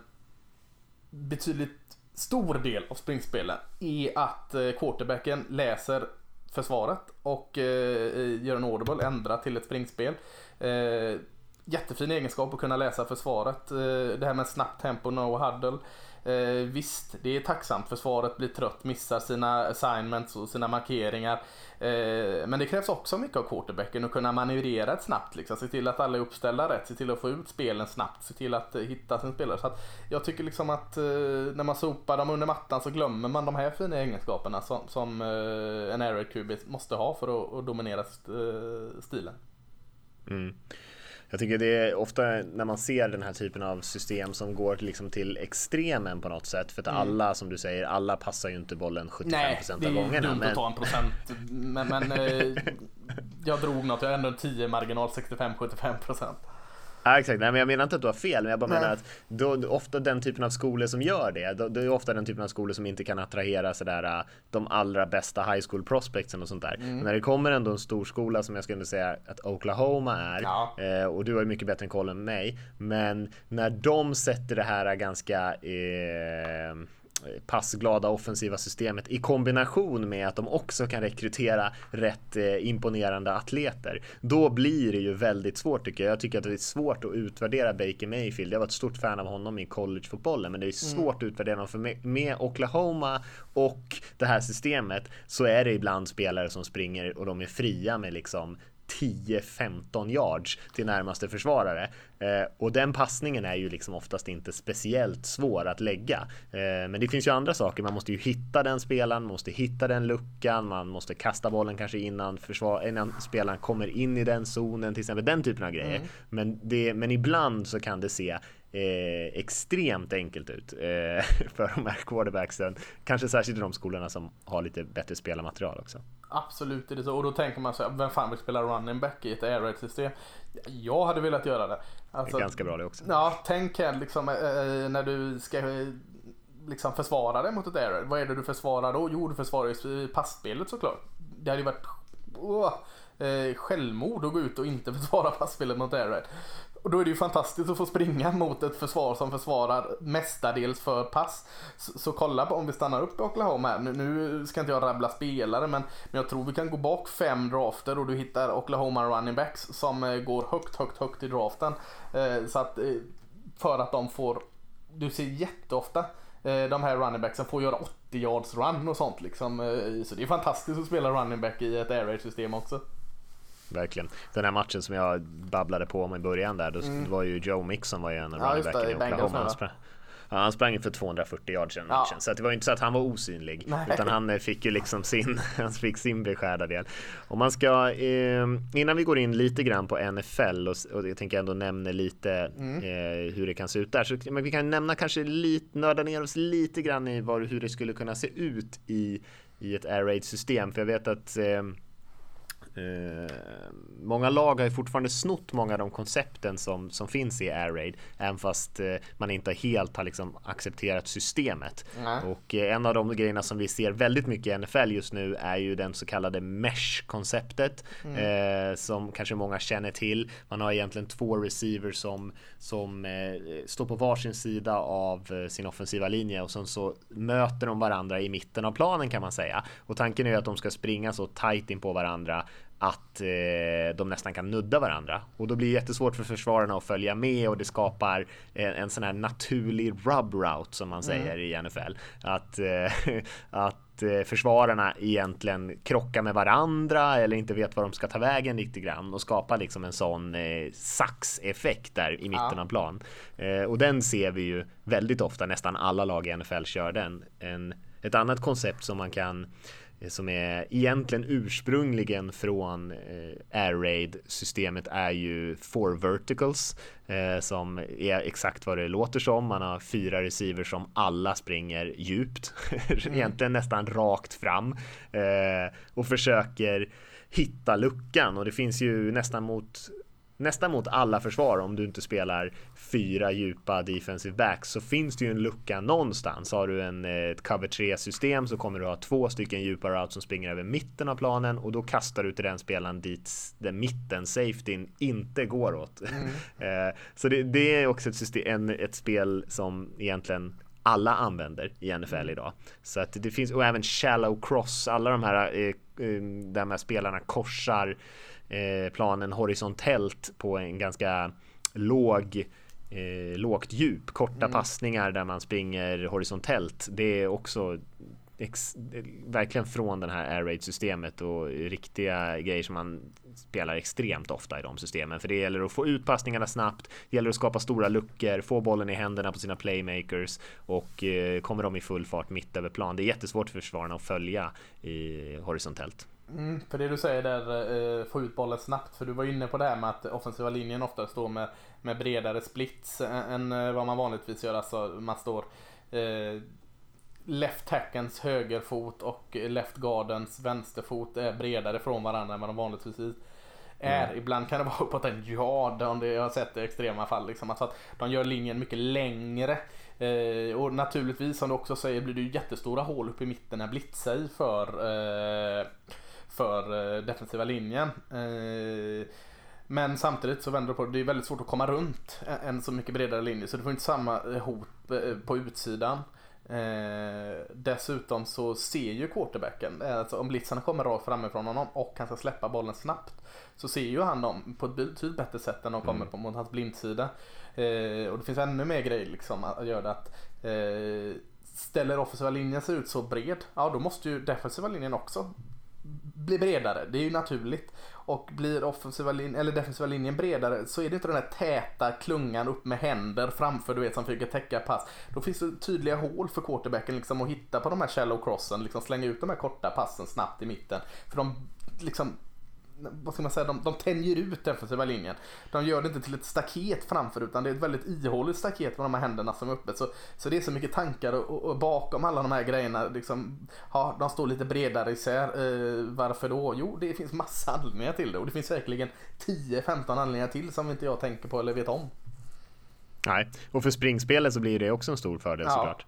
betydligt stor del av springspelen är att eh, quarterbacken läser försvaret och eh, gör en audible, ändrar till ett springspel. Eh, jättefin egenskap att kunna läsa försvaret. Eh, det här med snabbt tempo, no huddle. Eh, visst, det är tacksamt. Försvaret blir trött, missar sina assignments och sina markeringar. Eh, men det krävs också mycket av quarterbacken att kunna manövrera ett snabbt. Liksom. Se till att alla är uppställda rätt, se till att få ut spelen snabbt, se till att eh, hitta sin spelare. Så att jag tycker liksom att eh, när man sopar dem under mattan så glömmer man de här fina egenskaperna som, som eh, en air QB måste ha för att, att dominera eh, stilen. Mm. Jag tycker det är ofta när man ser den här typen av system som går liksom till extremen på något sätt. För att mm. alla, som du säger, alla passar ju inte bollen 75% Nej, av gångerna. Nej, det är dumt att ta en procent. Men, men eh, jag drog något, jag har ändå en 10 marginal, 65-75%. Ja, exakt, nej men jag menar inte att du har fel, men jag bara Nej. menar att då, ofta den typen av skolor som gör det, då, det är ofta den typen av skolor som inte kan attrahera sådär äh, de allra bästa high school prospectsen och sånt där. Mm. Men när det kommer ändå en stor skola som jag skulle säga att Oklahoma är, ja. eh, och du har ju mycket bättre koll än mig, men när de sätter det här ganska eh, passglada offensiva systemet i kombination med att de också kan rekrytera rätt eh, imponerande atleter. Då blir det ju väldigt svårt tycker jag. Jag tycker att det är svårt att utvärdera Baker Mayfield. Jag var ett stort fan av honom i collegefotbollen, men det är mm. svårt att utvärdera honom för med Oklahoma och det här systemet så är det ibland spelare som springer och de är fria med liksom 10-15 yards till närmaste försvarare. Eh, och den passningen är ju liksom oftast inte speciellt svår att lägga. Eh, men det finns ju andra saker. Man måste ju hitta den spelaren, man måste hitta den luckan, man måste kasta bollen kanske innan, försvar, innan spelaren kommer in i den zonen, till exempel den typen av grejer. Mm. Men, det, men ibland så kan det se Eh, extremt enkelt ut eh, <laughs> för de här quarterbacksen. Kanske särskilt i de skolorna som har lite bättre spelarmaterial också. Absolut är det så. Och då tänker man så här, vem fan vill spela running back i ett air raid system? Jag hade velat göra det. Alltså, det är ganska bra det också. Ja, tänk här liksom äh, när du ska äh, liksom försvara dig mot ett air raid. Vad är det du försvarar då? Jo, du försvarar ju passspelet såklart. Det hade ju varit oh, äh, självmord att gå ut och inte <laughs> försvara passspelet mot air raid. Och då är det ju fantastiskt att få springa mot ett försvar som försvarar mestadels för pass. Så, så kolla på om vi stannar upp i Oklahoma här. Nu, nu ska inte jag rabbla spelare men, men jag tror vi kan gå bak fem drafter och du hittar Oklahoma running backs som eh, går högt, högt, högt i draften. Eh, så att eh, för att de får, du ser jätteofta eh, de här running backsen får göra 80 yards run och sånt liksom. Eh, så det är fantastiskt att spela running back i ett air raid system också verkligen. Den här matchen som jag babblade på om i början där, då mm. var ju Joe Mixon var ju en ja, running i Oklahoma. Han sprang, ja, han sprang för 240 yards i den matchen, ja. så det var ju inte så att han var osynlig. Nej. Utan han eh, fick ju liksom sin, <laughs> han fick sin beskärda del. Och man ska, eh, innan vi går in lite grann på NFL och, och jag tänker ändå nämna lite mm. eh, hur det kan se ut där. Så men vi kan nämna kanske lite, nörda ner oss lite grann i var, hur det skulle kunna se ut i, i ett air raid system. För jag vet att eh, Eh, många lag har ju fortfarande snott många av de koncepten som, som finns i Air Raid även fast eh, man inte helt har liksom accepterat systemet. Mm. Och eh, en av de grejerna som vi ser väldigt mycket i NFL just nu är ju den så kallade mesh-konceptet mm. Eh, som kanske många känner till. Man har egentligen två receivers som, som eh, står på varsin sida av sin offensiva linje och sen så möter de varandra i mitten av planen kan man säga. Och tanken är att de ska springa så tight in på varandra att eh, de nästan kan nudda varandra och då blir det jättesvårt för försvararna att följa med och det skapar en, en sån här naturlig rub route som man säger mm. i NFL. Att, eh, <laughs> att eh, försvararna egentligen krockar med varandra eller inte vet var de ska ta vägen riktigt grann och skapar liksom en sån eh, saxeffekt där i mitten ja. av plan. Eh, och den ser vi ju väldigt ofta, nästan alla lag i NFL kör den. En, ett annat koncept som man kan som är egentligen ursprungligen från eh, Air Raid systemet är ju four verticals eh, som är exakt vad det låter som. Man har fyra receivers som alla springer djupt, <laughs> mm. egentligen nästan rakt fram eh, och försöker hitta luckan och det finns ju nästan mot nästan mot alla försvar om du inte spelar fyra djupa defensive backs så finns det ju en lucka någonstans. Har du en, ett cover 3 system så kommer du ha två stycken djupa routes som springer över mitten av planen och då kastar du till den spelaren dit den mitten safetyn inte går åt. Mm. <laughs> Eh, så det, det, är också ett, system, en, ett spel som egentligen alla använder i NFL mm. idag. Så att det finns och även shallow cross, alla de här eh, eh där de här spelarna korsar eh, planen horisontellt på en ganska låg eh, lågt djup, korta mm. passningar där man springer horisontellt. Det är också ex, verkligen från det här air raid systemet och riktiga grejer som man spelar extremt ofta i de systemen. För det gäller att få ut passningarna snabbt, det gäller att skapa stora luckor, få bollen i händerna på sina playmakers och eh, kommer de i full fart mitt över plan. Det är jättesvårt för försvararna att följa i horisontellt. Mm, för det du säger där, eh, få ut bollen snabbt. För du var inne på det här med att offensiva linjen ofta står med, med bredare splits än eh, vad man vanligtvis gör. Alltså man står eh, left tackens högerfot och left gardens vänsterfot är bredare från varandra än vad de vanligtvis är. Mm. Ibland kan det vara <laughs> uppåt en yard om det, jag har sett det i extrema fall. Liksom. Alltså att de gör linjen mycket längre. Eh, och naturligtvis som du också säger blir det ju jättestora hål uppe i mitten när blitzar i för, eh, för eh, defensiva linjen. Eh, men samtidigt så vänder det på det. Det är väldigt svårt att komma runt en så mycket bredare linje. Så du får inte samma hot eh, på utsidan. Eh, dessutom så ser ju quarterbacken, alltså om blitzarna kommer rakt framifrån honom och han ska släppa bollen snabbt så ser ju han dem på ett betydligt bättre sätt än de kommer mm. på mot hans blindsida. Eh, och det finns ännu mer grejer liksom att göra det att eh, ställer offensiva linjen ser ut så bred, ja då måste ju defensiva linjen också blir bredare. Det är ju naturligt. Och blir offensiva linjen, eller defensiva linjen bredare så är det inte den här täta klungan upp med händer framför du vet som försöker täcka pass. Då finns det tydliga hål för quarterbacken liksom att hitta på de här shallow crossen, liksom slänga ut de här korta passen snabbt i mitten. För de liksom vad ska man säga, de, de tänjer ut defensiva linjen. De gör det inte till ett staket framför utan det är ett väldigt ihåligt staket med de här händerna som är uppe. Så, så det är så mycket tankar och, och bakom alla de här grejerna. Liksom, ja, de står lite bredare isär. Eh, varför då? Jo, det finns massa anledningar till det och det finns säkerligen 10-15 anledningar till som inte jag tänker på eller vet om. Nej, och för springspelet så blir det också en stor fördel ja. såklart.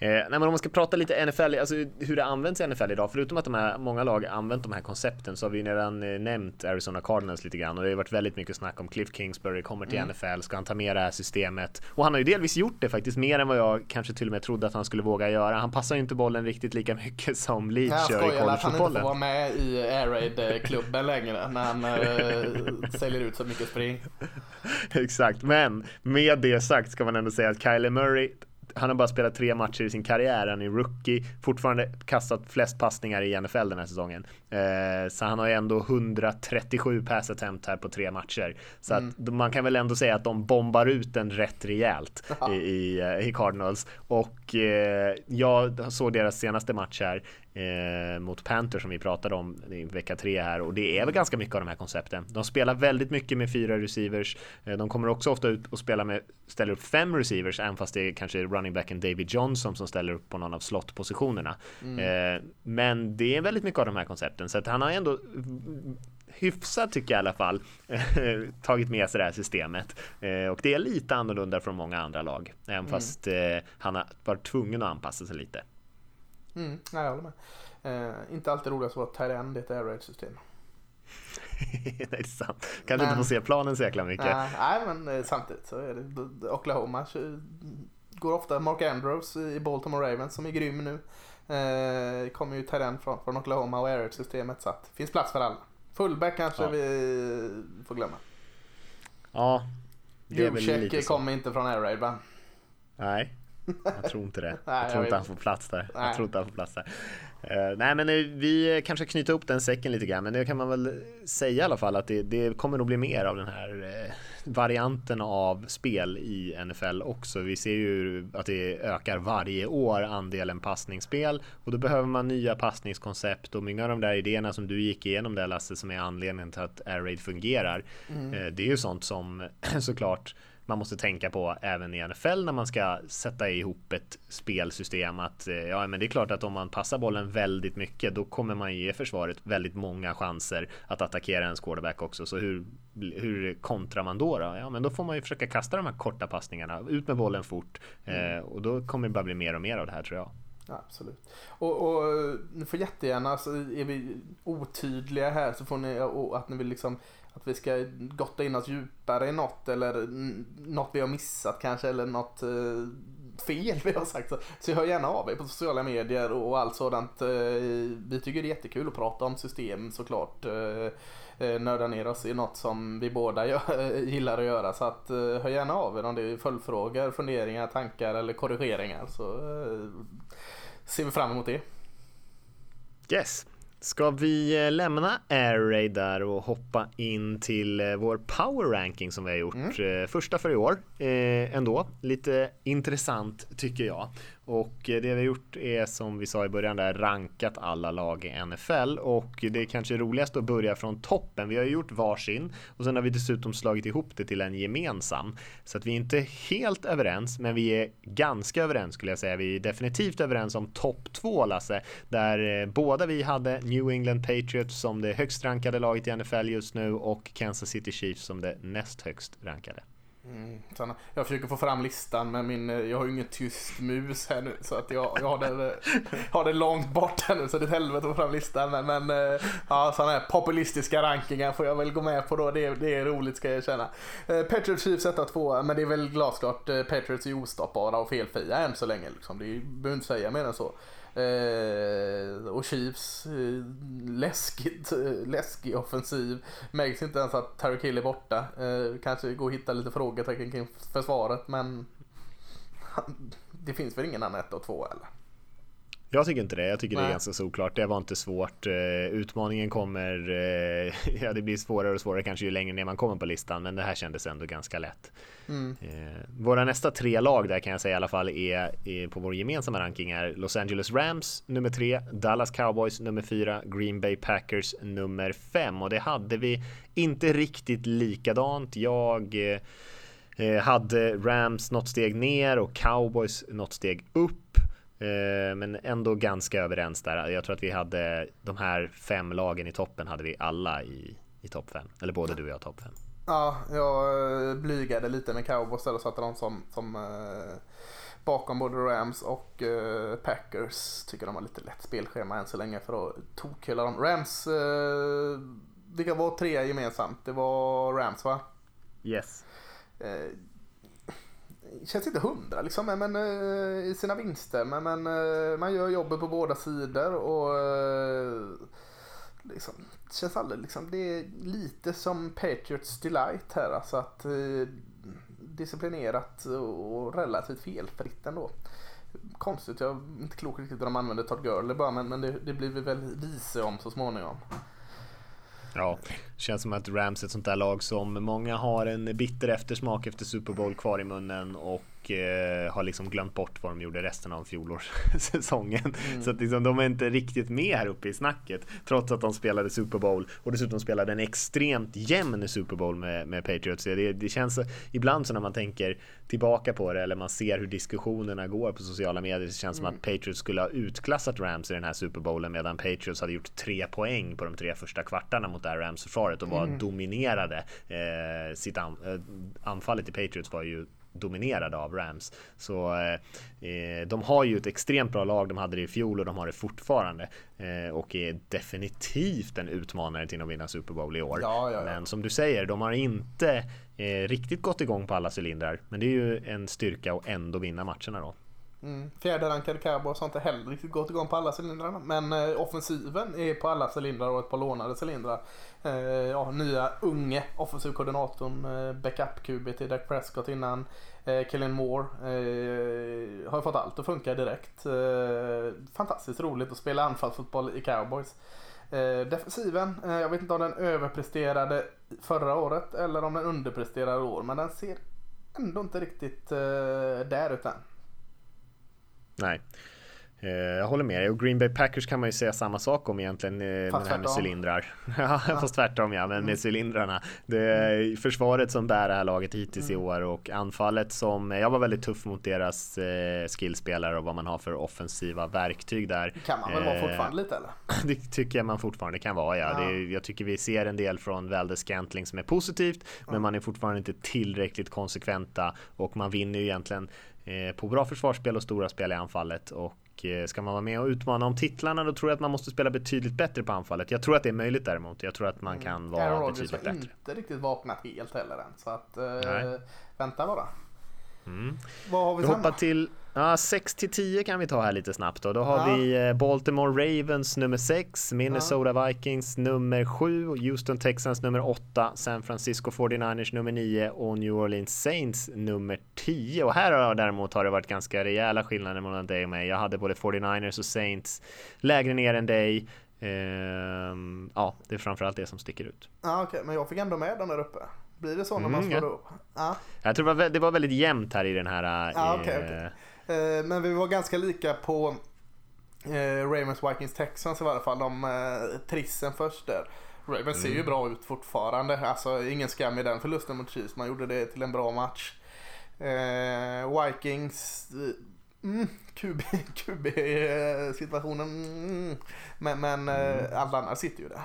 Eh, nej, men om man ska prata lite NFL, alltså hur det används i NFL idag, förutom att de här, många lag använt de här koncepten så har vi redan eh, nämnt Arizona Cardinals lite grann och det har varit väldigt mycket snack om Cliff Kingsbury kommer till mm. NFL, ska han ta med det här systemet? Och han har ju delvis gjort det faktiskt mer än vad jag kanske till och med trodde att han skulle våga göra. Han passar ju inte bollen riktigt lika mycket <laughs> som Leach gör i collegefotbollen. att han inte får vara med i Air Raid-klubben längre när han äh, säljer ut så mycket spring. <laughs> Exakt, men med det sagt ska man ändå säga att Kyler Murray han har bara spelat tre matcher i sin karriär, han är rookie, fortfarande kastat flest passningar i NFL den här säsongen. Eh, så han har ju ändå 137 pass attempt här på tre matcher. Så mm. att man kan väl ändå säga att de bombar ut den rätt rejält i, i, eh, i Cardinals. Och eh, jag såg deras senaste match här eh, mot Panthers som vi pratade om i vecka tre här och det är väl ganska mycket av de här koncepten. De spelar väldigt mycket med fyra receivers. Eh, de kommer också ofta ut och spelar med, ställer upp fem receivers, även fast det är kanske running backen David Johnson som ställer upp på någon av slottpositionerna. Mm. Eh, men det är väldigt mycket av de här koncepten så att han har ändå hyfsat tycker jag i alla fall <laughs> tagit med sig det här systemet eh, och det är lite annorlunda från många andra lag även mm. fast eh, han har varit tvungen att anpassa sig lite. Mm, nej, jag håller med. Eh, inte alltid roligast att vara tight-end i ett air raid system. <laughs> det är sant. Kanske inte få se planen så jäkla mycket. Nej, nej men eh, samtidigt så är det Oklahoma går ofta Mark Andrews i Baltimore Ravens som är grym nu. Eh, kommer ju tight-end från, från Oklahoma och air systemet så att det finns plats för alla. Fullback kanske ja. vi får glömma. Ja. Så. kommer inte från air raid va? Nej. Jag tror inte det. <laughs> Nej, jag tror inte han får plats där. Nej. Jag tror inte han får plats där. Uh, nej men uh, vi kanske knyter upp den säcken lite grann men det kan man väl säga i alla fall att det, det kommer nog bli mer av den här uh, varianten av spel i NFL också. Vi ser ju att det ökar varje år andelen passningsspel och då behöver man nya passningskoncept och många av de där idéerna som du gick igenom där Lasse som är anledningen till att Air Raid fungerar. Mm. Det är ju sånt som <clears throat> såklart man måste tänka på även i NFL när man ska sätta ihop ett spelsystem att eh, ja, men det är klart att om man passar bollen väldigt mycket då kommer man ge försvaret väldigt många chanser att attackera en quarterback också. Så hur, hur kontrar man då, då? Ja, men då får man ju försöka kasta de här korta passningarna, ut med bollen fort mm. eh, och då kommer det bara bli mer och mer av det här tror jag. Ja, absolut. Och, och ni får jättegärna, så är vi otydliga här så får ni, och att ni vill liksom att vi ska gotta in oss djupare i något eller något vi har missat kanske eller något eh, fel vi har sagt. Så, så hör gärna av er på sociala medier och allt sådant. Eh, vi tycker det är jättekul att prata om system såklart. Eh, eh nörda ner oss i något som vi båda gör, eh, gillar att göra. Så att eh, hör gärna av er om det är följdfrågor, funderingar, tankar eller korrigeringar. Så ser vi fram emot det. Yes. Ska vi eh, lämna Air Raid där och hoppa in till eh, vår power ranking som vi har gjort. Mm. Eh, första för i år ändå. Lite intressant tycker jag. Och eh, det vi har gjort är som vi sa i början där rankat alla lag i NFL och det är kanske roligast att börja från toppen. Vi har ju gjort varsin och sen har vi dessutom slagit ihop det till en gemensam. Så att vi är inte helt överens, men vi är ganska överens skulle jag säga. Vi är definitivt överens om topp två Lasse, där eh, båda vi hade New England Patriots som det högst rankade laget i NFL just nu och Kansas City Chiefs som det näst högst rankade. Mm, jag försöker få fram listan men min, eh, jag har ju ingen tyst mus här nu så att jag, jag har, det eh, har det långt bort här nu så det är ett helvete att få fram listan. Men, men eh, ja, sådana här populistiska rankingar får jag väl gå med på då. Det, det är roligt ska jag erkänna. Patriots Chiefs 1 2 men det är väl glasklart. Patriots är ostoppbara och felfria än så länge. Liksom. Det behöver inte säga mer än så. Eh, och Chiefs, eh, läskigt, eh, läskig offensiv. Märks inte ens att Terry Kill är borta. Eh, kanske går och hitta lite frågetecken kring försvaret men det finns väl ingen annan 1 och 2 eller? Jag tycker inte det. Jag tycker Nej. det är ganska såklart. Det var inte svårt. Eh, utmaningen kommer, eh, <laughs> ja det blir svårare och svårare kanske ju längre ner man kommer på listan, men det här kändes ändå ganska lätt. Mm. Eh, våra nästa tre lag där kan jag säga i alla fall är, är på vår gemensamma ranking är Los Angeles Rams nummer tre, Dallas Cowboys nummer fyra, Green Bay Packers nummer fem och det hade vi inte riktigt likadant. Jag hade Rams något steg ner och Cowboys något steg upp. Eh, men ändå ganska överens där. Jag tror att vi hade de här fem lagen i toppen hade vi alla i, i topp fem. Eller både du och jag topp fem. Ja, jag eh, blygade lite med cowboys och satte dem som, som eh, bakom både Rams och eh, Packers. Tycker de har lite lätt spelschema än så länge för att tokhylla dem. Rams, eh, vilka var tre gemensamt? Det var Rams va? Yes. Känns inte hundra liksom, men, eh, i sina vinster. Men, men eh, man gör jobbet på båda sidor och eh, liksom, det känns aldrig liksom, det är lite som Patriots Delight här. Alltså att disciplinerat och relativt felfritt ändå. Konstigt, jag är inte klok riktigt hur de använder Todd Gurley bara, men, men det, det blir vi väl vise om så småningom. Ja, känns som att Rams är ett sånt där lag som många har en bitter eftersmak efter Super Bowl kvar i munnen och eh, har liksom glömt bort vad de gjorde resten av fjolårssäsongen. Mm. Så att liksom, de är inte riktigt med här uppe i snacket trots att de spelade Super Bowl och dessutom spelade en extremt jämn Super Bowl med, med Patriots. Det, det känns ibland så när man tänker tillbaka på det eller man ser hur diskussionerna går på sociala medier så känns det mm. som att Patriots skulle ha utklassat Rams i den här Super Bowlen medan Patriots hade gjort tre poäng på de tre första kvartarna mot det här Rams-försvaret och var mm. dominerade. Eh, sitt an, eh, anfallet i Patriots var ju dominerade av Rams. Så eh, de har ju ett extremt bra lag. De hade det i fjol och de har det fortfarande eh, och är definitivt en utmanare till att vinna Super Bowl i år. Ja, ja, ja. Men som du säger, de har inte eh, riktigt gått igång på alla cylindrar. Men det är ju en styrka att ändå vinna matcherna då. Mm. Fjärde rankade Cowboys har inte heller riktigt gått igång på alla cylindrar. Men eh, offensiven är på alla cylindrar och ett par lånade cylindrar. Eh, ja, nya unge offensivkoordinatorn, eh, backup-QB till Dak Prescott innan. Eh, Kellen Moore eh, har fått allt att funka direkt. Eh, fantastiskt roligt att spela anfallsfotboll i Cowboys. Eh, defensiven, eh, jag vet inte om den överpresterade förra året eller om den underpresterade i år. Men den ser ändå inte riktigt eh, där utan. Nej. Eh, jag håller med dig och Green Bay Packers kan man ju säga samma sak om egentligen. Eh, fast här med cylindrar. <laughs> ja, fast tvärtom ja, men med mm. cylindrarna. Det är försvaret som bär det här laget hittills mm. i år och anfallet som, jag var väldigt tuff mot deras eh, skillspelare och vad man har för offensiva verktyg där. Kan man väl vara fortfarande lite eller? <laughs> det tycker jag man fortfarande kan vara ja. ja. Är, jag tycker vi ser en del från Valdes Scantling som är positivt, mm. men man är fortfarande inte tillräckligt konsekventa och man vinner ju egentligen på bra försvarsspel och stora spel i anfallet och Eh, ska man vara med och utmana om titlarna då tror jag att man måste spela betydligt bättre på anfallet. Jag tror att det är möjligt däremot. Jag tror att man mm. kan vara Aaron betydligt bättre. Aaron inte riktigt vaknat helt heller än. Så att, eh, vänta bara. Mm. Vad har vi, vi hoppar till Ja, 6 till 10 kan vi ta här lite snabbt då. Då har Ja. vi eh, Baltimore Ravens nummer 6, Minnesota Vikings nummer 7, Houston Texans nummer 8, San Francisco 49ers nummer 9 och New Orleans Saints nummer 10. Och här har däremot har det varit ganska rejäla skillnader mellan dig och mig. Jag hade både 49ers och Saints lägre ner än dig. Ehm, ja, det är framförallt det som sticker ut. Ja, okej, men jag fick ändå med den där uppe. Blir det så när man Mm, slår ja. upp? Ja. Jag tror det var, vä- det var väldigt jämnt här i den här. Ja, okej, okej. Eh, Men vi var ganska lika på eh, Ravens, Vikings, Texans i varje fall. De eh, trissen först där. Ravens ser ju bra ut fortfarande. Alltså ingen skam i den förlusten mot Chiefs. Man gjorde det till en bra match. Eh, Vikings, eh, mm, QB, <laughs> QB-situationen. Mm. Men, men eh, alla andra sitter ju där.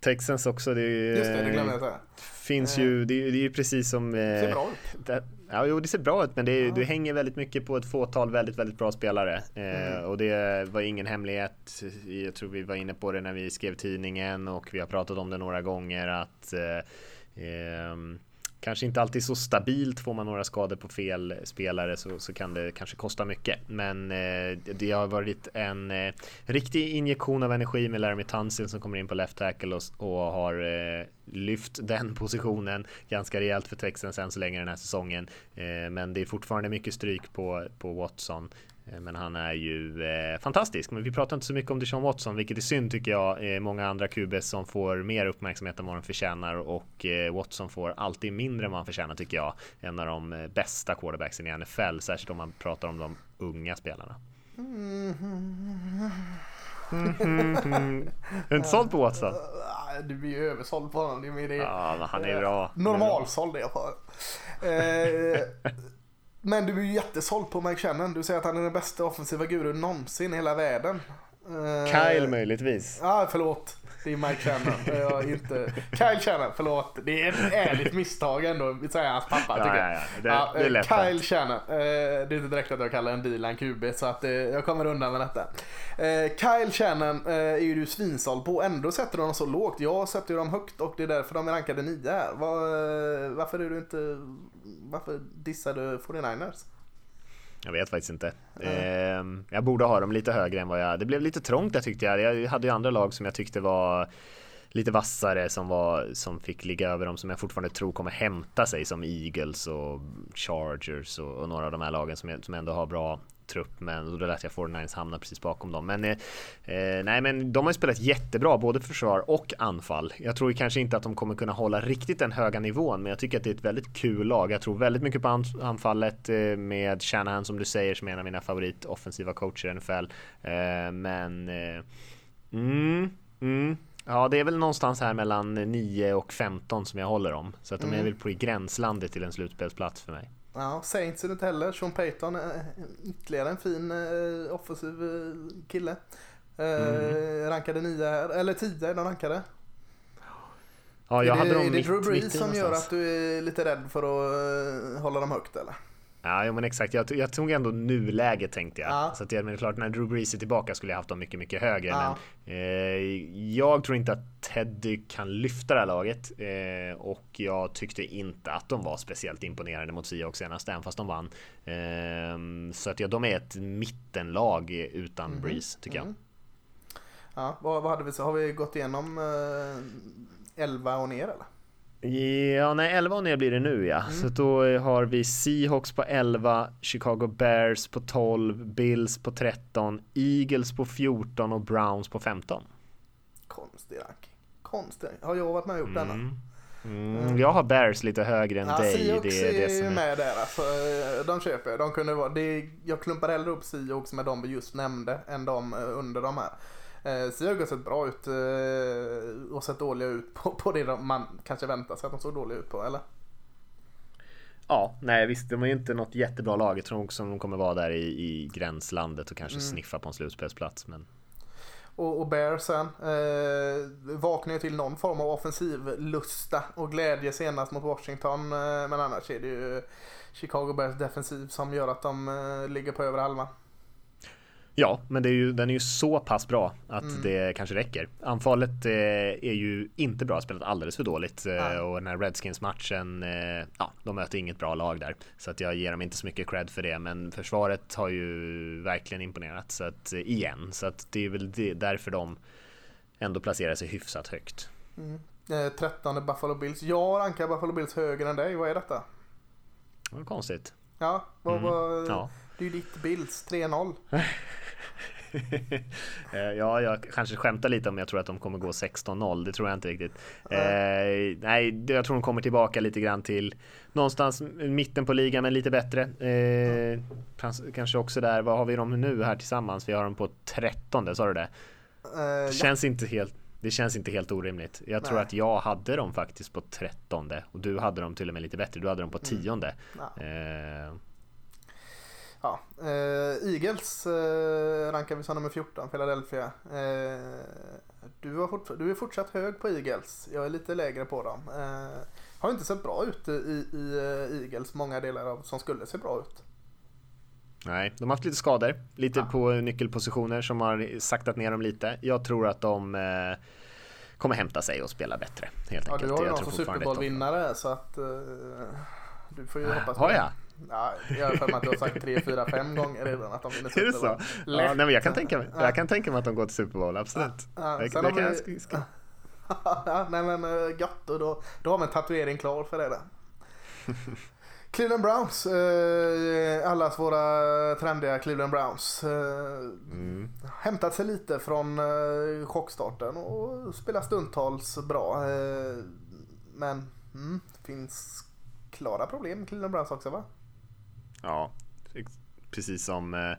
Texans också. Det, ju, Just det, det glömde jag säga. finns ju, det, är- det är ju precis som... Det ser eh, bra ut. Det, ja, jo, det ser bra ut, men det, är, du hänger väldigt mycket på ett fåtal väldigt, väldigt bra spelare. Eh, Mm. Och det var ingen hemlighet. Jag tror vi var inne på det när vi skrev tidningen och vi har pratat om det några gånger att eh, ehm, Kanske inte alltid så stabilt. Får man några skador på fel spelare så, så kan det kanske kosta mycket. Men eh, det har varit en eh, riktig injektion av energi med Laramie Tunsil som kommer in på left tackle och, och har eh, lyft den <laughs> positionen ganska rejält för Texans än så länge den här säsongen. Eh, men det är fortfarande mycket stryk på, på Watson. Eh, Men han är ju eh, fantastisk. Men vi pratar inte så mycket om Deshaun Watson, vilket är synd tycker jag. Eh, många andra QBs som får mer uppmärksamhet än vad de förtjänar och eh, Watson får alltid mindre än vad han förtjänar tycker jag. En av de eh, bästa quarterbacksen i NFL, särskilt om man pratar om de unga spelarna. Är du inte såld på Watson? Du blir ju översåld på honom. Det är mer det. Ja, men han är bra. Normalsåld är jag på. Men du är ju jättesåld på Mike Shannon. Du säger att han är den bästa offensiva gurun någonsin i hela världen. Eh, Kyle möjligtvis. Ja, förlåt. Det är Mike Shannon. Jag inte... Kyle Shannon, förlåt. Det är ett ärligt misstag ändå, säger hans pappa. Ja, tycker ja, jag. ja. Det- det är eh, lätt Kyle hänt. Shannon. Eh, Det är inte direkt att jag kallar en en QB, så att eh, jag kommer undan med detta. Kyle Shannon är ju du svinsåld på. Ändå sätter du dem så lågt. Jag sätter ju dem högt och det är därför de är rankade nio här. Var, varför är du inte... Varför dissar du 49ers? Jag vet faktiskt inte. Ehm, jag borde ha dem lite högre än vad jag... Det blev lite trångt där tyckte jag. Jag hade ju andra lag som jag tyckte var lite vassare som, var, som fick ligga över dem som jag fortfarande tror kommer hämta sig som Eagles och Chargers och, och några av de här lagen som, som ändå har bra trupp men då lät jag 49ers hamna precis bakom dem. Men, eh, eh, nej, men de har ju spelat jättebra både försvar och anfall. Jag tror kanske inte att de kommer kunna hålla riktigt den höga nivån men jag tycker att det är ett väldigt kul lag. Jag tror väldigt mycket på an- anfallet eh, med Shanahan som du säger som är en av mina favorit offensiva coacher i NFL. Eh, men eh, mm, mm. Ja, det är väl någonstans här mellan 9 och 15 som jag håller dem. Så att de är väl på gränslandet till en slutspelsplats för mig. Ja, Saints är det inte heller. Sean Payton är ytterligare en fin eh, offensiv eh, kille. Eh, Rankade nio här, eller tio är de rankade. Ja, jag är hade det, dem är det mitt, Drew Brees som gör någonstans. att du är lite rädd för att eh, hålla dem högt eller? Ja, men exakt. Jag, jag tog ändå nuläget tänkte jag. Ja. Så att men det är klart, när Drew Brees är tillbaka skulle jag haft dem mycket, mycket högre. Ja. Men eh, jag tror inte att Teddy kan lyfta det här laget. Eh, och jag tyckte inte att de var speciellt imponerande mot Seahawks senast, även fast de vann. Eh, så att ja, de är ett mittenlag utan Mhm. Brees, tycker Mm. jag. Ja, vad, vad hade vi så? Har vi gått igenom eh, 11 och ner eller? Ja, nej 11 och ner blir det nu ja. Så då har vi Seahawks på 11, Chicago Bears på 12, Bills på 13, Eagles på 14 och Browns på 15. Konstig ranking. Konstig. Har jag varit med och gjort denna? Mm, jag har Bears lite högre än Ja, dig. Seahawks Det är det är som med där alltså. De köper jag. De kunde vara, det, jag klumpar hellre upp Seahawks med de vi just nämnde än de eh, under de här. Eh, Seahawks har sett bra ut eh, och sett dåliga ut på, på det de, man kanske väntar sig att de såg dåliga ut på, eller? Ja, nej visst, de är ju inte något jättebra lag. Jag tror också de kommer vara där i, i gränslandet och kanske Mm. sniffa på en slutspelsplats. Men Och, och Bears sen eh, vaknar ju till någon form av offensiv lusta och glädje senast mot Washington. Eh, men annars är det ju Chicago Bears defensiv som gör att de eh, ligger på över halva. Ja, men är ju, den är ju så pass bra att mm. det kanske räcker. Anfallet eh, är ju inte bra, spelat alldeles för dåligt eh, och den här Redskins-matchen, eh, ja, de möter inget bra lag där. Så att jag ger dem inte så mycket cred för det, men försvaret har ju verkligen imponerat så att, eh, igen. Så att det är väl det, därför de ändå placerar sig hyfsat högt. Mm. Eh, 13 Buffalo Bills. Jag rankar Buffalo Bills högre än dig. Vad är detta? Det var konstigt. Ja, vad, mm. vad, ja. det är ju ditt Bills 3-0. <laughs> <laughs> Eh, ja, jag kanske skämtar lite om jag tror att de kommer gå 16-0. Det tror jag inte riktigt. Mm. Eh, nej, jag tror de kommer tillbaka lite grann till någonstans mitten på ligan, men lite bättre. Eh, kanske också där. Vad har vi dem nu här tillsammans? Vi har dem på 13, sa du det? Eh, det känns inte helt det känns inte helt orimligt. Jag tror att jag hade dem faktiskt på trettonde och du hade dem till och med lite bättre. Du hade dem på mm. tionde. Mm. Ja. Eh. Ja. Eh, Eagles eh, rankar vi som nummer 14, Philadelphia. Eh, du, har du är fortsatt hög på Eagles. Jag är lite lägre på dem. Eh, har inte sett bra ut i, i uh, Eagles, många delar av som skulle se bra ut. Nej, de har haft lite skador, lite ja. på nyckelpositioner som har saktat ner dem lite. Jag tror att de eh, kommer hämta sig och spela bättre helt ja, enkelt. Du har ju någon som Super Bowl-vinnare så att uh, du får ju hoppas på Har jag? Ja, jag har för mig att du har sagt 3, 4, 5 gånger redan att de vinner Super Bowl. Är det så? Ja, nej, men jag, kan tänka mig, jag kan tänka mig att de går till Super Bowl, absolut. Ja, det, det kan jag, ska, <laughs> ja, nej men eh, och då, då har vi en tatuering klar för det där. <laughs> Cleveland Browns, eh, allas våra trendiga Cleveland Browns. Eh, mm. Hämtat sig lite från eh, chockstarten och spelar stundtals bra. Eh, men mm, finns klara problem Cleveland Browns också va? Ja, precis som eh,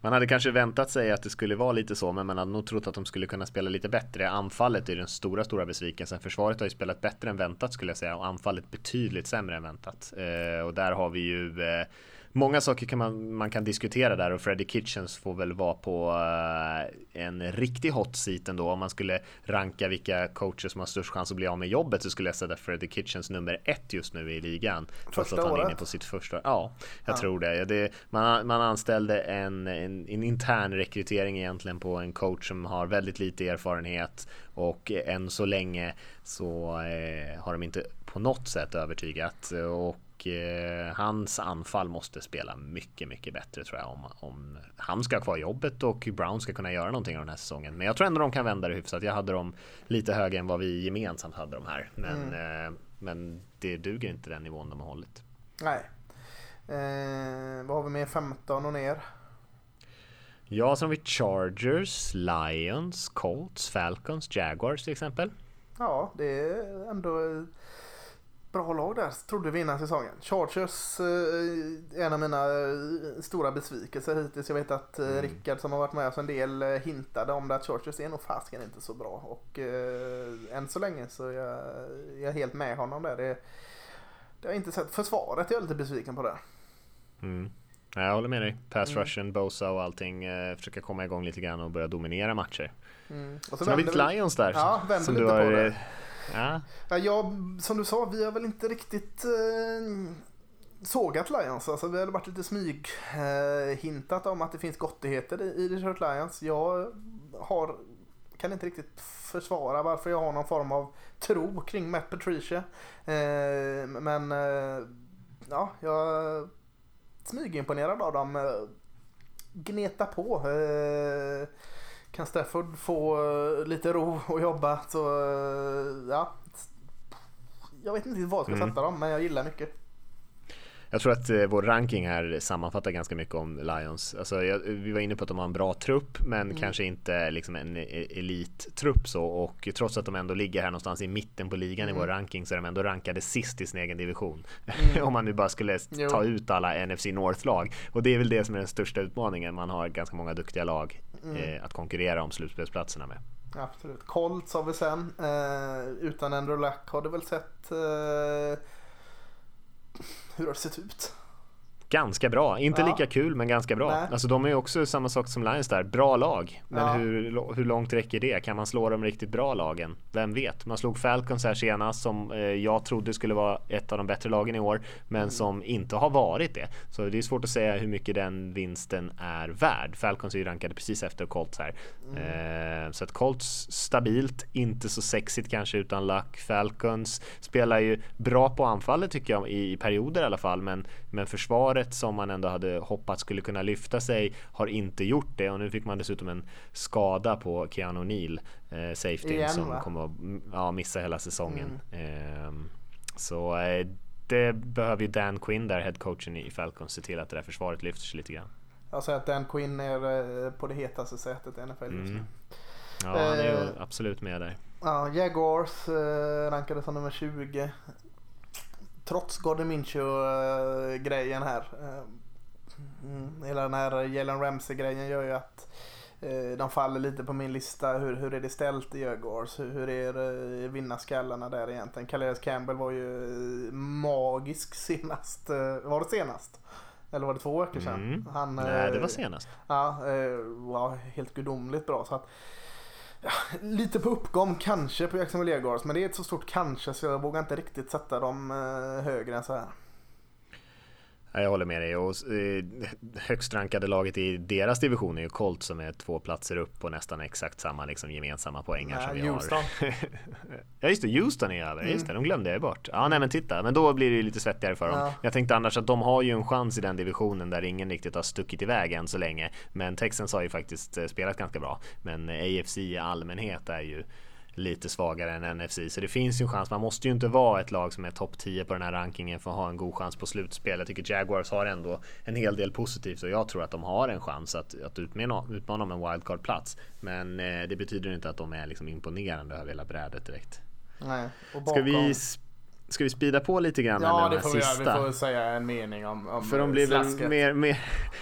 man hade kanske väntat sig att det skulle vara lite så, men man hade nog trott att de skulle kunna spela lite bättre. Anfallet är den stora, stora besvikelsen. Försvaret har ju spelat bättre än väntat skulle jag säga och anfallet betydligt sämre än väntat. Eh, och där har vi ju eh, Många saker kan man, man kan diskutera där och Freddie Kitchens får väl vara på uh, en riktig hot seat ändå. Om man skulle ranka vilka coacher som har störst chans att bli av med jobbet så skulle jag sätta Freddie Kitchens nummer ett just nu i ligan. Trots att han är inne på sitt första. Ja, jag ja. tror det. det man, man anställde en, en, en intern rekrytering egentligen på en coach som har väldigt lite erfarenhet och än så länge så eh, har de inte på något sätt övertygat och eh, hans anfall måste spela mycket, mycket bättre tror jag om, om han ska ha kvar jobbet och Brown ska kunna göra någonting av den här säsongen. Men jag tror ändå de kan vända det hyfsat. Jag hade dem lite högre än vad vi gemensamt hade dem här, men, mm. eh, men det duger inte den nivån de har hållit. Nej. Eh, vad har vi med 15 och ner? Ja, som vi Chargers, Lions, Colts, Falcons, Jaguars till exempel. Ja, det är ändå bra lag där, trodde vi innan säsongen. Chargers eh, en av mina eh, stora besvikelser hittills. Jag vet att eh, mm. Rickard som har varit med oss en del hintade om det att Chargers är nog fasken inte så bra. Och eh, än så länge så är jag, jag är helt med honom där. Det, det har jag inte sett. Försvaret är jag lite besviken på det. Mm. Jag håller med dig. Pass mm. rushen, Bosa och allting. Eh, försöka komma igång lite grann och börja dominera matcher. Mm. Och så Sen har vi Lions där. Ja, vänder lite har, på det. Ja. Ja, som du sa, vi har väl inte riktigt eh, sågat Lions. Alltså, vi har varit lite smyghintat eh, om att det finns gottigheter i, i Detroit Lions. Jag har, kan inte riktigt försvara varför jag har någon form av tro kring Matt Patricia. Eh, men eh, ja, jag är smygimponerad av dem. Eh, gneta på. Eh, kan Stafford få uh, lite ro och jobba så uh, ja. Jag vet inte vad jag ska mm. sätta dem men jag gillar mycket. Jag tror att eh, vår ranking här sammanfattar ganska mycket om Lions. Alltså, jag, vi var inne på att de har en bra trupp, men mm. kanske inte liksom en e-, elittrupp så. Och trots att de ändå ligger här någonstans i mitten på ligan mm. i vår mm. ranking så är de ändå rankade sist i sin egen division. Mm. <laughs> Om man nu bara skulle jo. ta ut alla NFC North-lag. Och det är väl det som är den största utmaningen. Man har ganska många duktiga lag mm. eh, att konkurrera om slutspelsplatserna med. Absolut. Colts har vi sen. Eh, utan Andrew Luck har det väl sett eh, hur har det sett ut? Ganska bra. Inte Ja. lika kul men ganska bra. Nej. Alltså de är ju också samma sak som Lions där. Bra lag. Men Ja. hur, hur långt räcker det? Kan man slå de riktigt bra lagen? Vem vet? Man slog Falcons här senast som eh, jag trodde skulle vara ett av de bättre lagen i år. Men Mm. som inte har varit det. Så det är svårt att säga hur mycket den vinsten är värd. Falcons är ju rankade precis efter Colts här. Mm. Eh, så att Colts stabilt, inte så sexigt kanske utan luck. Falcons spelar ju bra på anfallet tycker jag i perioder i alla fall. Men, men försvaret som man ändå hade hoppats skulle kunna lyfta sig har inte gjort det. Och nu fick man dessutom en skada på Keanu O'Neill, eh, safety, Igen, som va? kommer att mm, ja, missa hela säsongen. Eh, så eh, det behöver ju Dan Quinn där, headcoachen i Falcons, se till att det där försvaret lyfter sig lite grann. Jag säger att Dan Quinn är eh, på det hetaste sättet i NFL just nu. Mm. Ja, han är ju Eh, absolut med där. Ja, Jaguars eh, rankade som nummer 20. Trots Gordon Minshew-grejen här. Eh, mm, hela den här Jalen Ramsey-grejen gör ju att eh, de faller lite på min lista. Hur, hur är det ställt i Jaguars? Hur, hur är eh, vinnarskallarna där egentligen? Calais Campbell var ju eh, magisk senast. Eh, var det senast? Eller var det två veckor sedan? Mm. Han, Nej, det eh, var senast. Ja, eh, var helt gudomligt bra. Så att, lite på uppgång kanske på Jacksonville Jaguars. Men det är ett så stort kanske så jag vågar inte riktigt sätta dem eh, högre än så här. Ja, Jag håller med dig och eh, högst rankade laget i deras division är ju Colt som är två platser upp på nästan exakt samma liksom, gemensamma poängar Nej, som vi Houston. har. <laughs> ja just det, Houston är över, just det, de glömde jag bort. Ja nej men titta, men då blir det ju lite svettigare för dem. Ja. Jag tänkte annars att de har ju en chans i den divisionen där ingen riktigt har stuckit iväg än så länge. Men Texans har ju faktiskt eh, spelat ganska bra. Men eh, AFC i allmänhet är ju lite svagare än NFC. Så det finns ju en chans. Man måste ju inte vara ett lag som är topp 10 på den här rankingen för att ha en god chans på slutspel. Jag tycker Jaguars har ändå en hel del positivt och jag tror att de har en chans att, att utmana, utmana om en wildcard-plats. Men eh, det betyder inte att de är liksom imponerande över hela brädet direkt. Nej. Och Ska bakom- vi, ska vi speeda på lite grann? Ja, det får vi göra. Vi får säga en mening om, om För de blir väl mer, mer,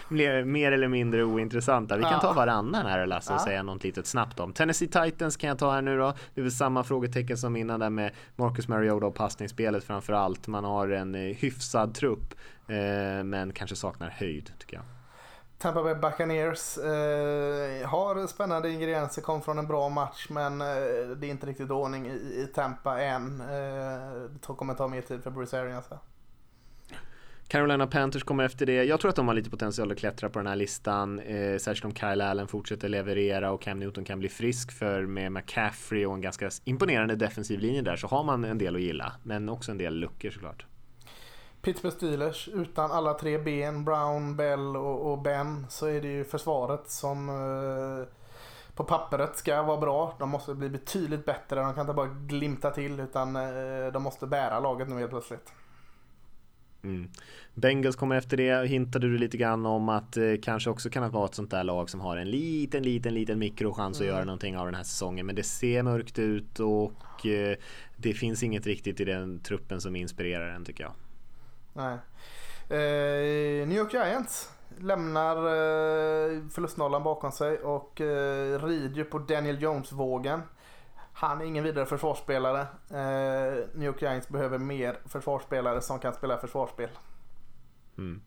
mer, mer eller mindre ointressanta. Vi kan Ja. ta varannan här Lasse och Ja. säga något litet snabbt om. Tennessee Titans kan jag ta här nu då. Det är väl samma frågetecken som innan där med Marcus Mariota och passningsspelet framför allt. Man har en eh, hyfsad trupp eh, men kanske saknar höjd tycker jag. Tampa Bay Buccaneers eh, har spännande ingredienser, kom från en bra match men eh, det är inte riktigt ordning i, i Tampa än. Eh, det kommer ta mer tid för Bruce Arians här. Carolina Panthers kommer efter det. Jag tror att de har lite potential att klättra på den här listan. Eh, särskilt om Kyle Allen fortsätter leverera och Cam Newton kan bli frisk. För med McCaffrey och en ganska imponerande defensiv linje där så har man en del att gilla. Men också en del luckor såklart. Pittsburgh Steelers utan alla tre ben, Brown, Bell och, och Ben, så är det ju försvaret som eh, på pappret ska vara bra. De måste bli betydligt bättre. De kan inte bara glimta till utan eh, de måste bära laget nu helt plötsligt. Mm. Bengals kommer efter det. Hintade du lite grann om att eh, kanske också kan vara ett sånt där lag som har en liten, liten, liten mikrochans att göra någonting av den här säsongen. Men det ser mörkt ut och eh, det finns inget riktigt i den truppen som inspirerar en tycker jag. Nej. Eh, New York Giants lämnar eh, förlustnollan bakom sig och eh, rider på Daniel Jones-vågen. Han är ingen vidare försvarsspelare. Eh, New York Giants behöver mer försvarsspelare som kan spela försvarsspel. Mm.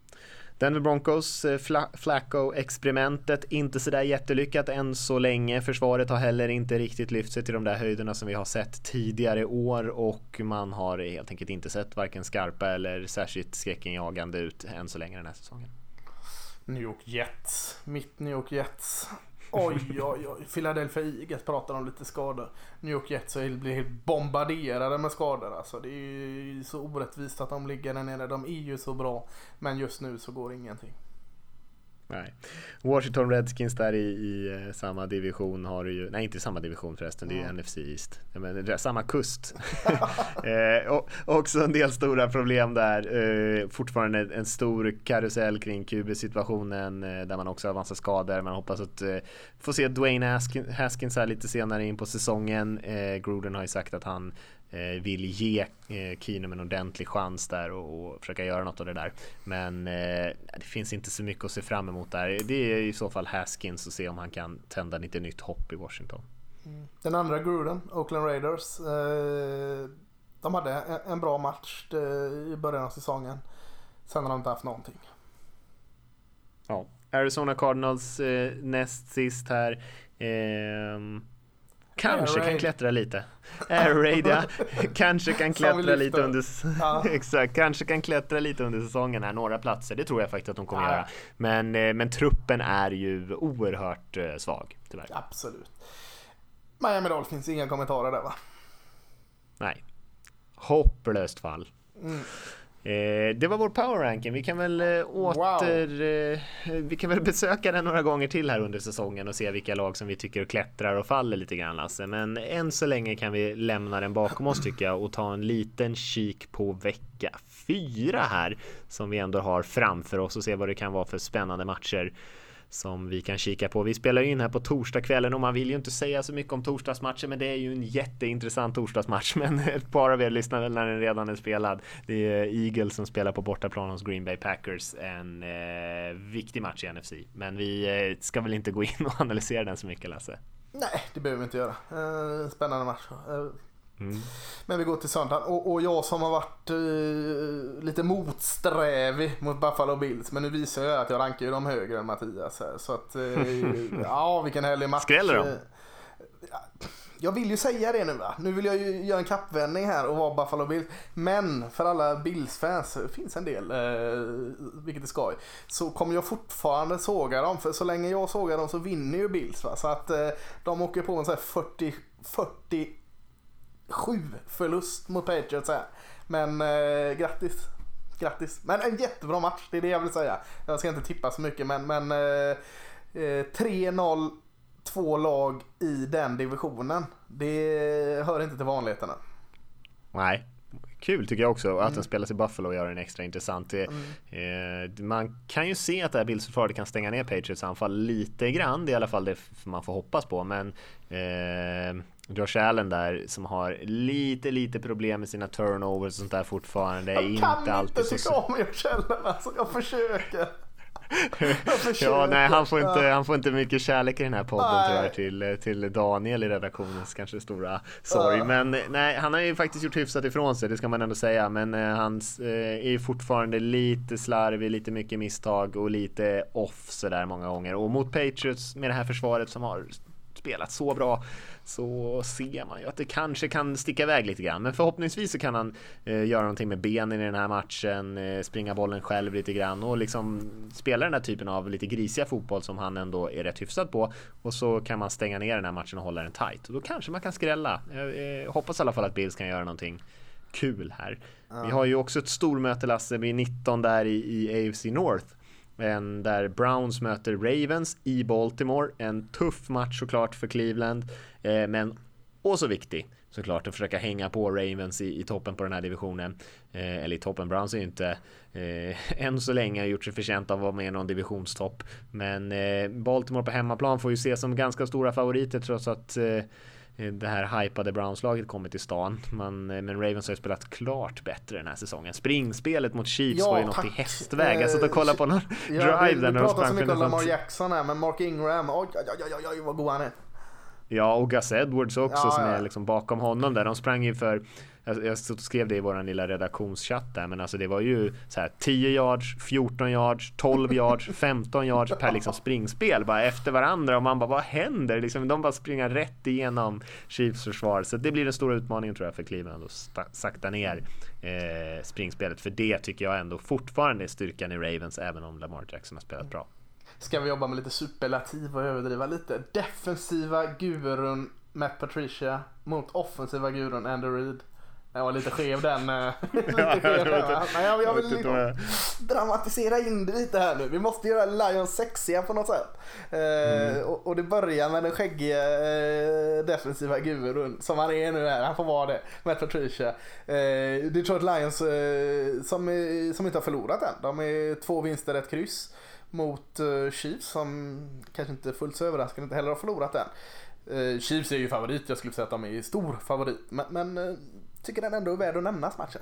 Denver Broncos, eh, Fla- Flacco-experimentet, inte sådär jättelyckat än så länge. Försvaret har heller inte riktigt lyft sig till de där höjderna som vi har sett tidigare år och man har helt enkelt inte sett varken skarpa eller särskilt skräckinjagande ut än så länge den här säsongen. New York Jets. Mitt New York Jets. Oj, oj, oj. Philadelphia Eagles pratar om lite skador. New York Jets blir helt bombarderade med skador. Alltså, det är ju så orättvist att de ligger där nere. De är ju så bra. Men just nu så går ingenting. Nej. Washington Redskins där i, i eh, samma division har du ju, nej inte samma division förresten, det är ju NFC East. Men, samma kust. <laughs> eh, och, också en del stora problem där. Eh, fortfarande en, stor karusell kring QB-situationen eh, där man också har massa skador. Man hoppas att eh, få se Dwayne Haskins, här lite senare in på säsongen. Eh, Gruden har ju sagt att han vill ge eh, Keenum en ordentlig chans där och, och försöka göra något av det där. Men eh, det finns inte så mycket att se fram emot där. Det är i så fall Haskins och se om han kan tända lite nytt hopp i Washington. Den andra Gruden, Oakland Raiders. Eh, de hade en, bra match eh, i början av säsongen. Sen har de inte haft någonting. Ja, Arizona Cardinals eh, näst sist här. Eh, kanske kan klättra lite. Air Raid ja. <laughs> kanske kan klättra lite under ja. <laughs> exakt, kanske kan klättra lite under säsongen här, några platser. Det tror jag faktiskt att de kommer ja. göra. Men, eh, men truppen är ju oerhört eh, svag tyvärr. Absolut. Miami Dolphins, inga kommentarer där va? Nej. Hopplöst fall. Mm. Eh, det var vår power ranking. Vi kan väl eh, åter... Wow. Eh, vi kan väl besöka den några gånger till här under säsongen och se vilka lag som vi tycker klättrar och faller lite grann Lasse. Men än så länge kan vi lämna den bakom oss tycker jag och ta en liten kik på vecka fyra här som vi ändå har framför oss och se vad det kan vara för spännande matcher som vi kan kika på. Vi spelar in här på torsdagskvällen och man vill ju inte säga så mycket om torsdagsmatchen men det är ju en jätteintressant torsdagsmatch <laughs> men ett par av er lyssnar väl när den redan är spelad. Det är Eagles som spelar på bortaplan hos Green Bay Packers. En eh, viktig match i NFC men vi eh, ska väl inte gå in och <laughs> analysera den så mycket Lasse? Nej, det behöver vi inte göra. Eh, spännande match. Eh, Eh, Mm. Men vi går till söndagen och, och jag som har varit uh, lite motsträvig mot Buffalo Bills men nu visar jag att jag rankar ju dem högre än Mattias här så att uh, <laughs> ja vilken härlig match. Skräller de? Jag vill ju säga det nu va. Nu vill jag ju göra en kappvändning här och vara Buffalo Bills. Men för alla Bills-fans, finns en del, eh, vilket är skoj, så kommer jag fortfarande såga dem. För så länge jag sågar dem så vinner ju Bills va. Så att eh, de åker på en sån här 40, 40 sju förlust mot Patriots här. Men eh, grattis. Grattis. Men en jättebra match, det är det jag vill säga. Jag ska inte tippa så mycket men, men eh, 3-0, eh, två lag i den divisionen. Det hör inte till vanligheterna. Nej, kul tycker jag också att mm. den spelas i Buffalo och gör den extra intressant. Mm. Eh, man kan ju se att det här bildsförsvaret kan stänga ner Patriots anfall lite grann. Det är i alla fall det man får hoppas på. Men eh, Josh Allen där som har lite, lite problem med sina turnovers och sånt där fortfarande. Jag inte kan alltid inte tycka om Josh Allen alltså, jag försöker. <laughs> ja, nej, han får, inte, han får inte mycket kärlek i den här podden nej. tyvärr till, till Daniel i redaktionens kanske stora sorg. Ja. Men nej, han har ju faktiskt gjort hyfsat ifrån sig, det ska man ändå säga. Men eh, han eh, är fortfarande lite slarvig, lite mycket misstag och lite off sådär många gånger. Och mot Patriots med det här försvaret som har spelat så bra så ser man ju att det kanske kan sticka iväg lite grann. Men förhoppningsvis så kan han eh, göra någonting med benen i den här matchen, eh, springa bollen själv lite grann och liksom spela den här typen av lite grisiga fotboll som han ändå är rätt hyfsad på. Och så kan man stänga ner den här matchen och hålla den tight. Och då kanske man kan skrälla. Jag eh, hoppas i alla fall att Bills kan göra någonting kul här. Vi har ju också ett stormöte Lasse, vi är 19 där i, i AFC North. En där Browns möter Ravens i Baltimore. En tuff match såklart för Cleveland. Eh, men också viktig såklart att försöka hänga på Ravens i, i toppen på den här divisionen. Eh, eller i toppen, Browns är ju inte eh, <laughs> än så länge gjort sig förtjänt av att vara med i någon divisionstopp. Men eh, Baltimore på hemmaplan får ju ses som ganska stora favoriter trots att Eh, det här hypade Browns-laget kommer till stan. Man, eh, men Ravens har ju spelat klart bättre den här säsongen. Springspelet mot Chiefs ja, var ju tack. något i hästväg. Jag satt och kollade på någon ja, drive där när de sprang. Vi pratar så mycket om Lamar Jackson här, men Mark Ingram, oj, oj, oj, oj, oj vad god han är. Ja, och Gus Edwards också ja, som är liksom bakom honom där. De sprang ju för jag, jag skrev det i vår lilla redaktionschatt där, men alltså det var ju så här 10 yards, 14 yards, 12 yards, 15 yards per liksom springspel bara efter varandra och man bara vad händer? Liksom, de bara springer rätt igenom Chiefs försvar. Så det blir den stora utmaningen tror jag för Cleveland att sakta ner eh, springspelet. För det tycker jag ändå fortfarande är styrkan i Ravens även om Lamar Jackson har spelat bra. Ska vi jobba med lite superlativ och överdriva lite? Defensiva gurun Matt Patricia mot offensiva gurun Andrew Reid. Jag var lite skev den. Eh, <laughs> lite skev den Men jag, jag vill liksom dramatisera in det lite här nu. Vi måste göra Lions sexiga på något sätt. Eh, mm. och, och, det börjar med den skäggiga eh, defensiva gurun som han är nu här. Han får vara det. Med Patricia. Eh, Detroit Lions eh, som, som inte har förlorat än. De är två vinster, ett kryss. Mot eh, Chiefs som kanske inte fullt så överraskande inte heller har förlorat än. Eh, Chiefs är ju favorit, jag skulle säga att de är stor favorit. Men, men eh, tycker den ändå är värd att nämnas matchen.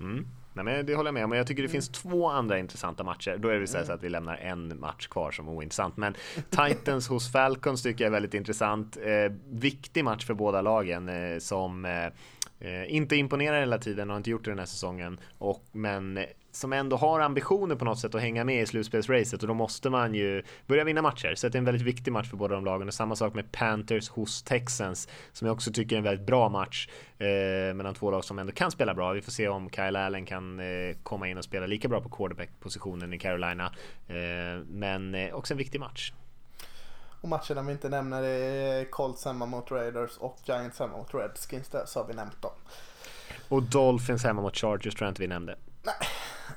Mm. Nej, men det håller jag med om. Jag tycker det finns två andra intressanta matcher. Då är det så, mm. så att vi lämnar en match kvar som ointressant. Men Titans hos Falcons tycker jag är väldigt intressant. Eh, viktig match för båda lagen eh, som eh, inte imponerar hela tiden och har inte gjort det den här säsongen. Och, men som ändå har ambitioner på något sätt att hänga med i slutspelsracet och då måste man ju börja vinna matcher. Så det är en väldigt viktig match för båda de lagen och samma sak med Panthers hos Texans som jag också tycker är en väldigt bra match eh, mellan två lag som ändå kan spela bra. Vi får se om Kyle Allen kan eh, komma in och spela lika bra på quarterback-positionen i Carolina. Eh, men eh, också en viktig match. Och matcherna vi inte nämner är Colts hemma mot Raiders och Giants hemma mot Redskins. Där så har vi nämnt dem. Och Dolphins hemma mot Chargers tror jag inte vi nämnde. Nej.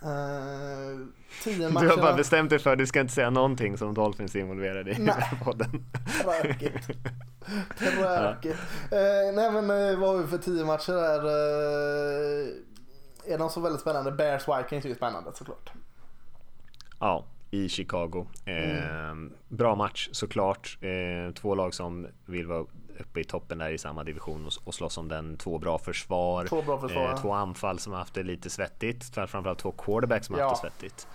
Uh, tio matcher. Du har bara bestämt dig för att du ska inte säga någonting som Dolphins är involverade i nej. podden. Tråkigt. <laughs> Tråkigt. Ja. Uh, nej men uh, vad har vi för tio matcher där? Uh, är de så väldigt spännande? Bears Vikings är ju spännande såklart. Ja, i Chicago. Mm. Bra match såklart. två lag som vill vara uppe i toppen där i samma division och, och slåss om den. Två bra försvar. Två, bra försvar, eh, två anfall som har haft det lite svettigt. Framförallt två quarterbacks som har ja. haft det svettigt.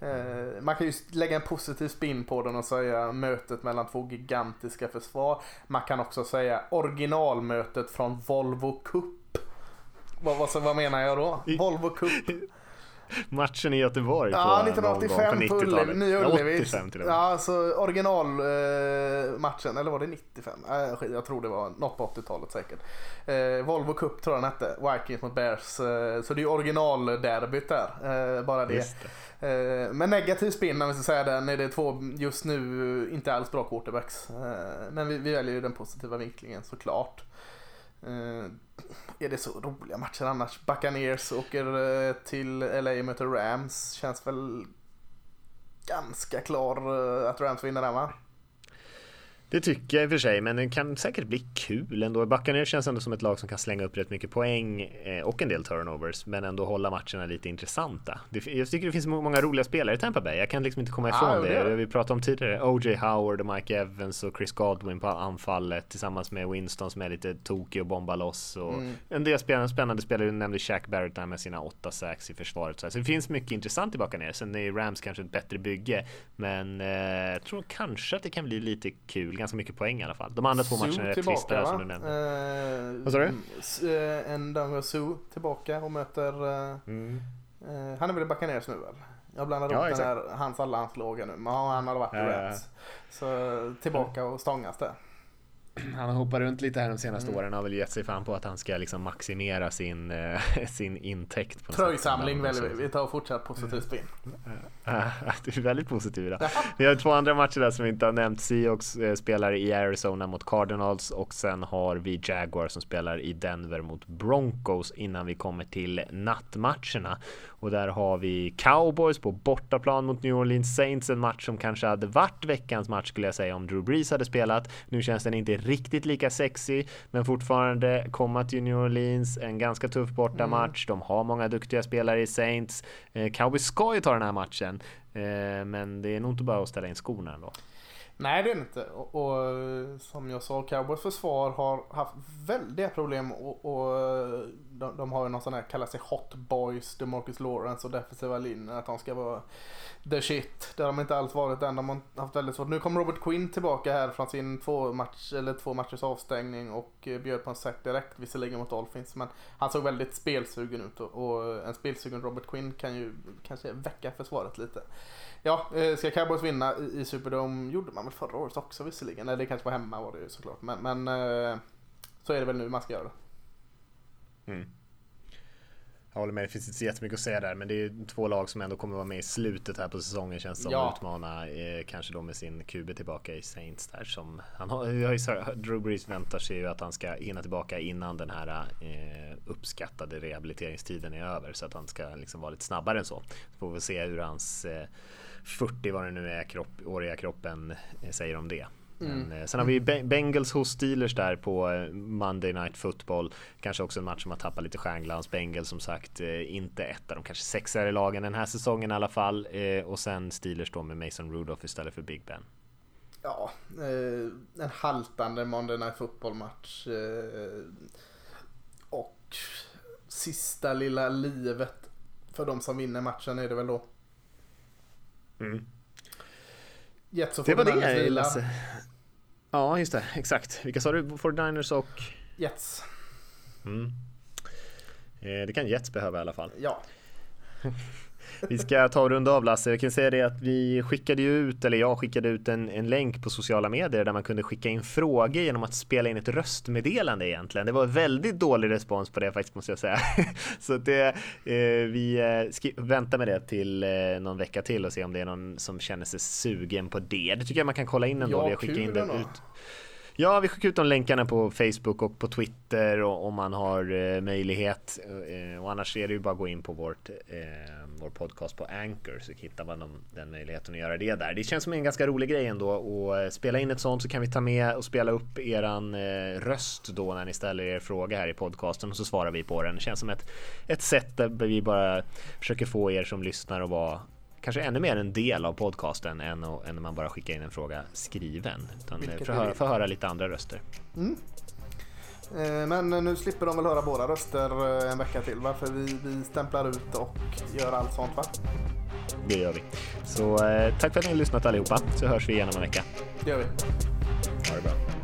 Eh, man kan ju lägga en positiv spin på den och säga mötet mellan två gigantiska försvar. Man kan också säga originalmötet från Volvo Cup. Vad, vad, vad menar jag då? Volvo Cup. Matchen i Göteborg ja, 1985 på, på Ullevi, Nya Ullevi. Ja, alltså originalmatchen, eh, eller var det 95? Eh, jag tror det var något på 80-talet säkert. Eh, Volvo Cup tror jag den hette, Vikings mot Bears. Eh, så det är originalderbyt där, eh, bara det. det. Eh, men negativ spin om vi ska säga det, när det är två just nu inte alls bra quarterbacks. men vi, vi väljer ju den positiva vinklingen såklart. Är det så roliga matcher annars? Buccaneers åker eh, till LA och möter Rams. Känns väl ganska klar eh, att Rams vinner den va? Det tycker jag i och för sig, men det kan säkert bli kul ändå. Buccaneers känns ändå som ett lag som kan slänga upp rätt mycket poäng eh, och en del turnovers, men ändå hålla matcherna lite intressanta. jag tycker det finns många roliga spelare i Tampa Bay. Jag kan liksom inte komma ifrån ah, det. det. Vi pratade om tidigare O.J. Howard och Mike Evans och Chris Godwin på anfallet tillsammans med Winston som är lite tokig och bombar loss och mm. en del spännande spelare. Du nämnde Shaq Barrett där med sina åtta sacks i försvaret. Så det finns mycket intressant i Buccaneers. Sen är Rams kanske ett bättre bygge, men eh, jag tror kanske att det kan bli lite kul ganska mycket poäng i alla fall. De andra två matcherna är rätt trista som du nämnde. Eh, Vad sa du? Eh, en Danga Su tillbaka och möter... Eh, mm. eh, han är väl i Buccaneers nu väl? Jag blandade ja, upp den här, hans alla nu. Men han hade varit i Reds. Så tillbaka och stångas där <clears throat> han har hoppat runt lite här de senaste mm. åren och har väl gett sig fan på att han ska liksom maximera sin, eh, <laughs> sin intäkt. På Tröjsamling väljer vi. Vi tar fortsatt positiv spin. <laughs> du är väldigt positiv idag. Vi har två andra matcher där som vi inte har nämnt. Seahawks eh, spelar i Arizona mot Cardinals och sen har vi Jaguar som spelar i Denver mot Broncos innan vi kommer till nattmatcherna. Och där har vi Cowboys på bortaplan mot New Orleans Saints. En match som kanske hade varit veckans match skulle jag säga om Drew Brees hade spelat. Nu känns den inte riktigt lika sexy, men fortfarande komma till New Orleans. En ganska tuff bortamatch. Mm. De har många duktiga spelare i Saints. Eh, Cowboys ska ju ta den här matchen, eh, men det är nog inte bara att ställa in skorna ändå. Nej det är det inte. Och, och, som jag sa, Cowboys försvar har haft väldiga problem och, och de, de, har ju någon sån här, kallar sig Hot Boys, DeMarcus Lawrence och defensiva linjen, att de ska vara the shit. Det har de inte alls varit än. De har haft väldigt svårt. Nu kom Robert Quinn tillbaka här från sin två, match, eller två matchers avstängning och eh, bjöd på en sack direkt, visserligen mot Dolphins. Men han såg väldigt spelsugen ut och, och en spelsugen Robert Quinn kan ju kanske väcka försvaret lite. Ja, eh, ska Cowboys vinna i Superdome gjorde man väl förra året också visserligen. Eller det kanske var hemma var det ju såklart. Men, men eh, så är det väl nu man ska göra det. Mm. Jag håller med, det finns inte så jättemycket att säga där, men det är två lag som ändå kommer vara med i slutet här på säsongen känns som. Ja. Utmana eh, kanske då med sin QB tillbaka i Saints där som han har. Jag Drew Brees väntar sig ju att han ska hinna tillbaka innan den här eh, uppskattade rehabiliteringstiden är över så att han ska liksom vara lite snabbare än så. Så får vi se hur hans eh, 40 vad det nu är kropp, åriga kroppen eh, säger om det. Men, mm. Eh, sen har vi Bengals hos Steelers där på eh, Monday Night Football. Kanske också en match som har tappat lite stjärnglans. Bengals som sagt inte ett av de kanske sexare lagen den här säsongen i alla fall. Och sen Steelers då med Mason Rudolph istället för Big Ben. Ja, en haltande Monday Night Football match. Och sista lilla livet för de som vinner matchen är det väl då. Mm. Jets och det var det Lasse. Ja, just det. Exakt. Vilka sa du? 49ers och? Jets. Mm. Eh, det kan Jets behöva i alla fall. Ja. <laughs> Vi ska ta och runda av Lasse. Jag kan säga det att vi skickade ut, eller jag skickade ut en, en länk på sociala medier där man kunde skicka in frågor genom att spela in ett röstmeddelande egentligen. Det var väldigt dålig respons på det faktiskt måste jag säga. <laughs> Så det, eh, vi eh, väntar med det till eh, någon vecka till och se om det är någon som känner sig sugen på det. Det tycker jag man kan kolla in ändå. Ja, vi har skickat in det ut. Ja, vi skickar ut de länkarna på Facebook och på Twitter och, om man har eh, möjlighet. Eh, och annars är det ju bara att gå in på vårt, eh, vår podcast på Anchor så hittar man dem, den möjligheten att göra det där. Det känns som en ganska rolig grej ändå att eh, spela in ett sånt så kan vi ta med och spela upp eran eh, röst då när ni ställer er fråga här i podcasten och så svarar vi på den. Det känns som ett, ett sätt där vi bara försöker få er som lyssnar att vara kanske ännu mer en del av podcasten än, än när man bara skickar in en fråga skriven. Utan få höra, få höra lite andra röster. Eh, Men nu slipper de väl höra våra röster eh, en vecka till va? För vi, vi stämplar ut och gör allt sånt va? Det gör vi. Så eh, tack för att ni har lyssnat allihopa så hörs vi igen om en vecka. Det gör vi. Ha det bra.